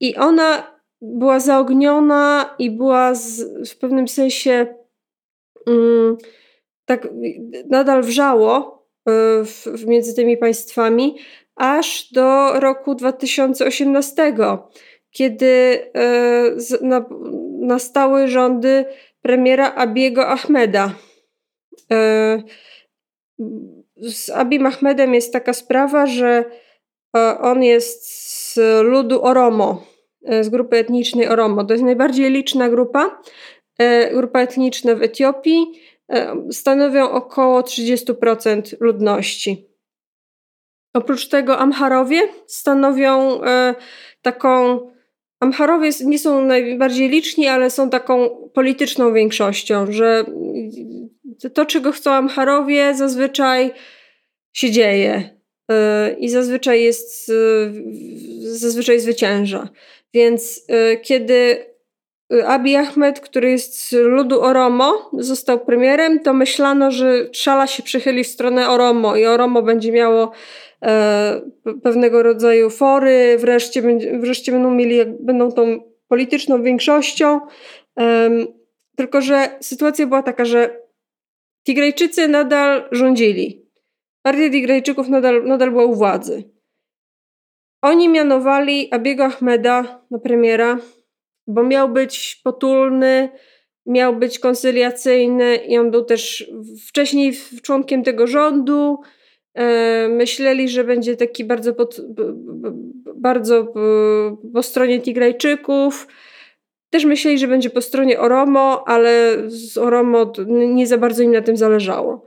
i ona była zaogniona i była z, w pewnym sensie mm, tak nadal wrzało e, w, w między tymi państwami aż do roku 2018, kiedy e, na, nastały rządy premiera Abiego Ahmeda. Z Abim Ahmedem jest taka sprawa, że e, on jest z ludu Oromo, z grupy etnicznej Oromo. To jest najbardziej liczna grupa, e, grupa etniczna w Etiopii. Stanowią około 30% ludności. Oprócz tego Amharowie stanowią taką. Amharowie nie są najbardziej liczni, ale są taką polityczną większością, że to, czego chcą Amharowie, zazwyczaj się dzieje i zazwyczaj jest, zazwyczaj zwycięża. Więc y, kiedy Abiy Ahmed, który jest z ludu Oromo, został premierem, to myślano, że szala się przychyli w stronę Oromo i Oromo będzie miało e, pewnego rodzaju fory, wreszcie, wreszcie będą mieli, będą tą polityczną większością. tylko, że sytuacja była taka, że Tigrejczycy nadal rządzili. Partia Tigrejczyków nadal, nadal była u władzy. Oni mianowali Abiego Ahmeda na premiera, bo miał być potulny, miał być konsyliacyjny i on był też wcześniej członkiem tego rządu. E, myśleli, że będzie taki bardzo, pod, bardzo po stronie Tigrajczyków. Też myśleli, że będzie po stronie Oromo, ale z Oromo nie za bardzo im na tym zależało.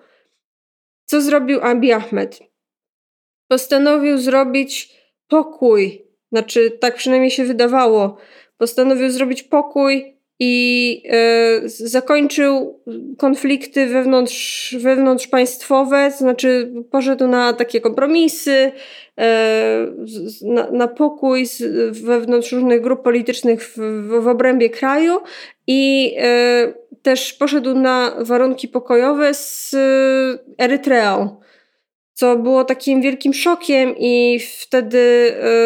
Co zrobił Abiy Ahmed? Postanowił zrobić pokój, znaczy tak przynajmniej się wydawało. Postanowił zrobić pokój i e, zakończył konflikty wewnątrz, wewnątrzpaństwowe, to znaczy poszedł na takie kompromisy, e, na, na pokój z, wewnątrz różnych grup politycznych w, w, w obrębie kraju i e, też poszedł na warunki pokojowe z Erytreą co było takim wielkim szokiem i wtedy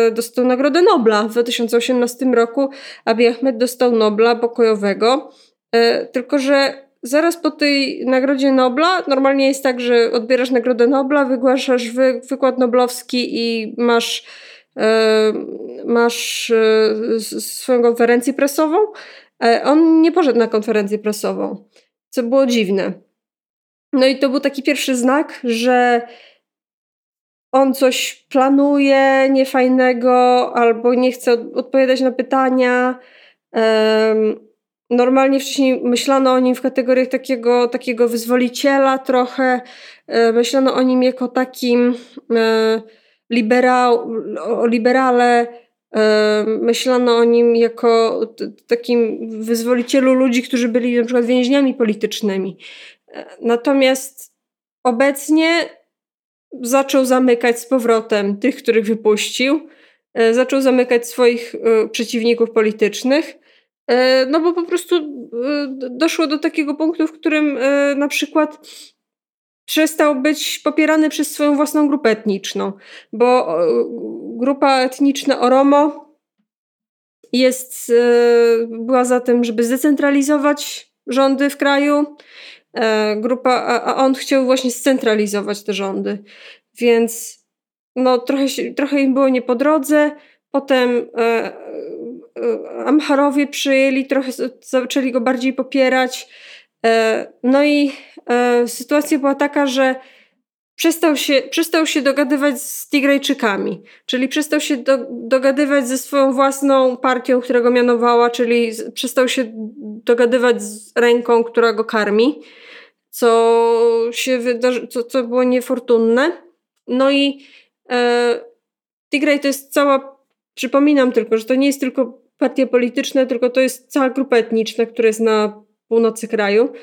y, dostał Nagrodę Nobla w 2018 roku. Abiy Ahmed dostał Nobla pokojowego, y, tylko że zaraz po tej Nagrodzie Nobla normalnie jest tak, że odbierasz Nagrodę Nobla, wygłaszasz wy, wykład noblowski i masz y, masz swoją konferencję prasową. On nie poszedł na konferencję prasową, co było dziwne. No i to był taki pierwszy znak, że on coś planuje niefajnego albo nie chce odpowiadać na pytania. Normalnie wcześniej myślano o nim w kategoriach takiego, takiego wyzwoliciela trochę. E, myślano o nim jako takim e, liberał, o liberale. E, myślano o nim jako takim wyzwolicielu ludzi, którzy byli na przykład więźniami politycznymi. Natomiast obecnie zaczął zamykać z powrotem tych, których wypuścił, e, zaczął zamykać swoich e, przeciwników politycznych, e, no bo po prostu doszło do takiego punktu, w którym na przykład przestał być popierany przez swoją własną grupę etniczną, bo grupa etniczna Oromo jest, była za tym, żeby zdecentralizować rządy w kraju, grupa, a on chciał właśnie scentralizować te rządy. Więc no, trochę, trochę im było nie po drodze. Potem e, e, Amharowie przyjęli, trochę zaczęli go bardziej popierać. E, no i e, sytuacja była taka, że przestał się, przestał się dogadywać z Tigrajczykami, czyli przestał się do, dogadywać ze swoją własną partią, która go mianowała, czyli przestał się dogadywać z ręką, która go karmi, co się wydarzy, co, co było niefortunne. No i e, Tigraj to jest cała, przypominam tylko, że to nie jest tylko partia polityczna, tylko to jest cała grupa etniczna, która jest na północy kraju.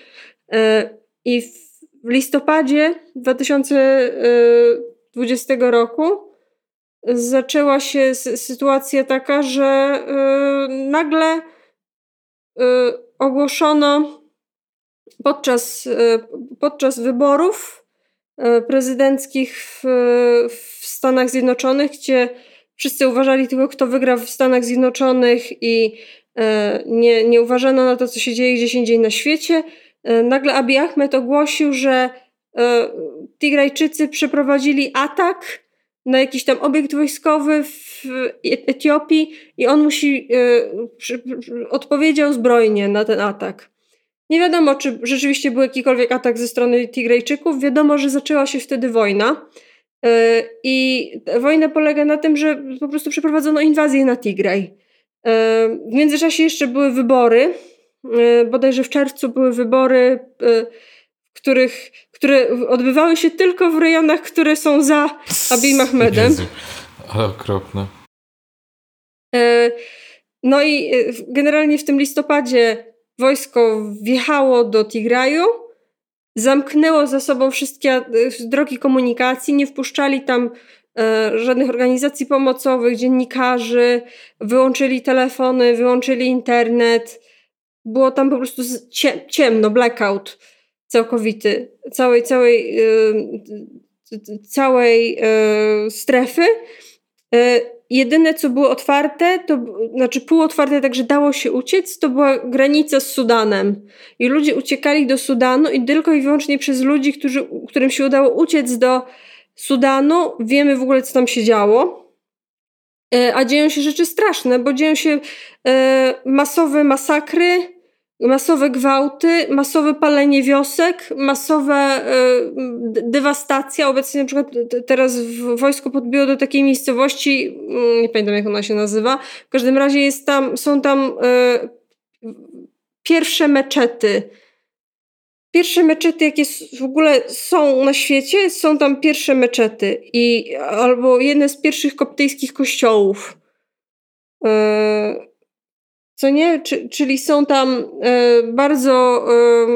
E, I w w listopadzie 2020 e, roku zaczęła się sytuacja taka, że e, nagle e, ogłoszono podczas, podczas wyborów prezydenckich w, w Stanach Zjednoczonych, gdzie wszyscy uważali tylko, kto wygra w Stanach Zjednoczonych i nie, nie uważano na to, co się dzieje gdzieś indziej na świecie. E, nagle Abiy Ahmed ogłosił, że e, Tigrajczycy przeprowadzili atak na jakiś tam obiekt wojskowy w Etiopii i on musi e, odpowiedział zbrojnie na ten atak. Nie wiadomo, czy rzeczywiście był jakikolwiek atak ze strony Tigrajczyków. Wiadomo, że zaczęła się wtedy wojna. I wojna polega na tym, że po prostu przeprowadzono inwazję na Tigraj. W międzyczasie jeszcze były wybory bodajże w czerwcu były wybory, e, których, które odbywały się tylko w rejonach, które są za Abiy Ahmedem. Ale okropne. E, no i generalnie w tym listopadzie wojsko wjechało do Tigraju, zamknęło za sobą wszystkie drogi komunikacji, nie wpuszczali tam żadnych organizacji pomocowych, dziennikarzy, wyłączyli telefony, wyłączyli internet było tam po prostu ciemno, blackout całkowity całej, całej, yy, całej yy, strefy. Yy, jedyne, co było otwarte, to znaczy półotwarte, tak że dało się uciec, to była granica z Sudanem. I ludzie uciekali do Sudanu i tylko i wyłącznie przez ludzi, którzy, którym się udało uciec do Sudanu, wiemy w ogóle, co tam się działo. A dzieją się rzeczy straszne, bo dzieją się masowe masakry, masowe gwałty, masowe palenie wiosek, masowe y, dewastacja. Obecnie na przykład teraz wojsko podbiło do takiej miejscowości, mm, nie pamiętam jak ona się nazywa, w każdym razie jest tam, są tam y, pierwsze meczety. Pierwsze meczety, jakie w ogóle są na świecie, są tam pierwsze meczety i albo jedne z pierwszych koptyjskich kościołów. Y, co nie? Czy, czyli są tam e, bardzo e,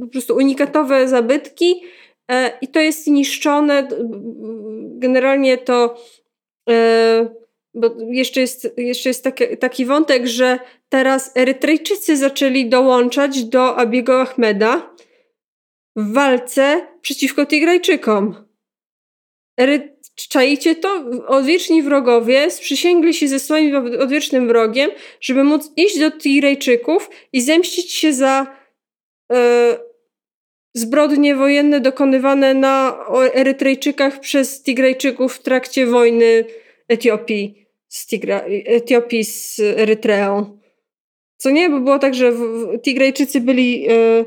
po prostu unikatowe zabytki e, i to jest niszczone. Generalnie to bo jeszcze jest, jeszcze jest taki, taki wątek, że teraz Erytrejczycy zaczęli dołączać do Abiego Ahmeda w walce przeciwko Tigrajczykom. Czajcie to? Odwieczni wrogowie sprzysięgli się ze swoim odwiecznym wrogiem, żeby móc iść do Tirejczyków i zemścić się za e, zbrodnie wojenne dokonywane na Erytrejczykach przez Tigrejczyków w trakcie wojny Etiopii z, Tigra, Etiopii z Erytreą. Co nie? Bo było tak, że Tigrejczycy byli, e,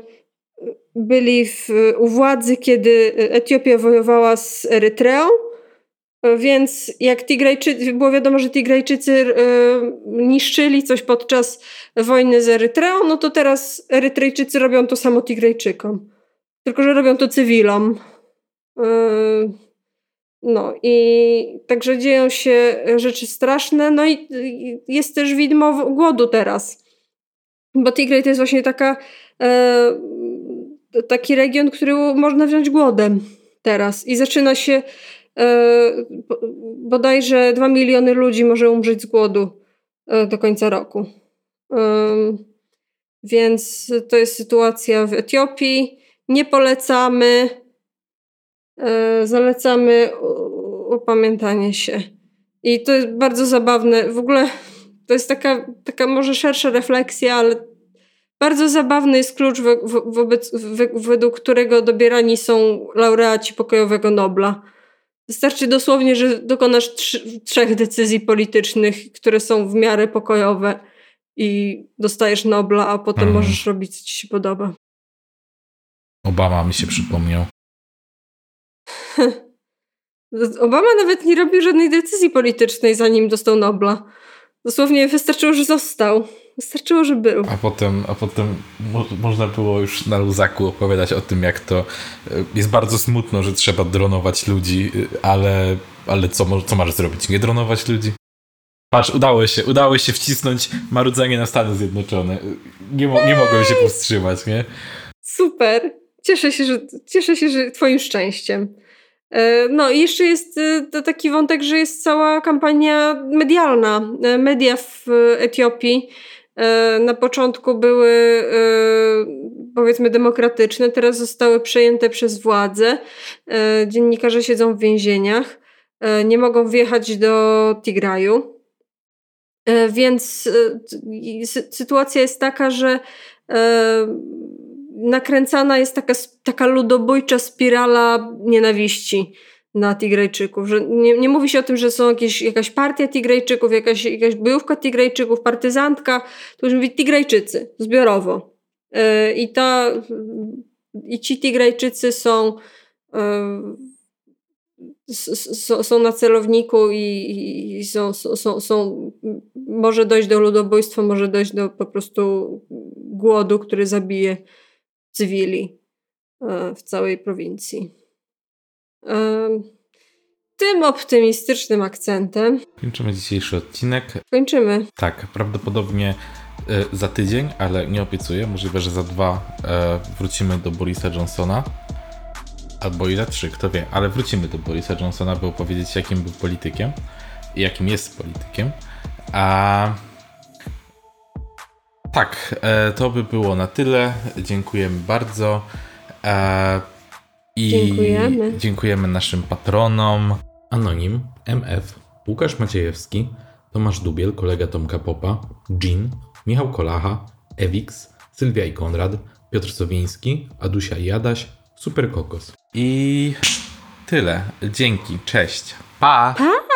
byli w, u władzy, kiedy Etiopia wojowała z Erytreą, więc jak Tigrajczycy, było wiadomo, że Tigrajczycy yy, niszczyli coś podczas wojny z Erytreą, no to teraz Erytrejczycy robią to samo Tigrajczykom. Tylko, że robią to cywilom. Yy, no i także dzieją się rzeczy straszne, no i jest też widmo głodu teraz. Bo Tigray to jest właśnie taka, yy, taki region, który można wziąć głodem teraz. I zaczyna się bodajże 2 miliony ludzi może umrzeć z głodu e, do końca roku. Więc to jest sytuacja w Etiopii. Nie polecamy. E, zalecamy upamiętanie się. I to jest bardzo zabawne. W ogóle to jest taka, taka może szersza refleksja, ale bardzo zabawny jest klucz, wo wobec, według którego dobierani są laureaci pokojowego Nobla Wystarczy dosłownie, że dokonasz trzech decyzji politycznych, które są w miarę pokojowe i dostajesz Nobla, a potem hmm. możesz robić, co ci się podoba. Obama mi się przypomniał. Obama nawet nie robił żadnej decyzji politycznej, zanim dostał Nobla. Dosłownie wystarczyło, że został. Wystarczyło, że był. A potem, a potem mo można było już na luzaku opowiadać o tym, jak to e, jest bardzo smutno, że trzeba dronować ludzi, e, ale, ale co, co masz zrobić? Nie dronować ludzi? Patrz, udało się, udało się wcisnąć marudzenie na Stany Zjednoczone. Nie, mo nie mogłem się powstrzymać, nie? Super. Cieszę się, że, cieszę się, że twoim szczęściem. E, no i jeszcze jest taki wątek, że jest cała kampania medialna. Media w Etiopii na początku były powiedzmy demokratyczne, teraz zostały przejęte przez władze. Dziennikarze siedzą w więzieniach, nie mogą wjechać do Tigraju. Więc sytuacja jest taka, że nakręcana jest taka, taka ludobójcza spirala nienawiści na Tigrajczyków. Że nie, nie mówi się o tym, że są jakieś, jakaś partia Tigrajczyków, jakaś, jakaś bojówka Tigrajczyków, partyzantka. To już mówi Tigrajczycy, zbiorowo. Yy, I ta, i ci Tigrajczycy są yy, są na celowniku i, i są, są, są, może dojść do ludobójstwa, może dojść do po prostu głodu, który zabije cywili e, w całej prowincji. E, tym optymistycznym akcentem. Kończymy dzisiejszy odcinek. Kończymy. Tak, prawdopodobnie e, za tydzień, ale nie obiecuję. Możliwe, że za dwa wrócimy do Borisa Johnsona. Albo i za trzy, kto wie, ale wrócimy do Borisa Johnsona, by opowiedzieć, jakim był politykiem i jakim jest politykiem. A tak, e, to by było na tyle. Dziękujemy bardzo. I dziękujemy. Dziękujemy naszym patronom. Anonim, MF, Łukasz Maciejewski, Tomasz Dubiel, kolega Tomka Popa, Jean, Michał Kolacha, Ewix, Sylwia i Konrad, Piotr Sowiński, Adusia i Jadaś, Super Kokos. I tyle. Dzięki. Cześć. Pa! Pa!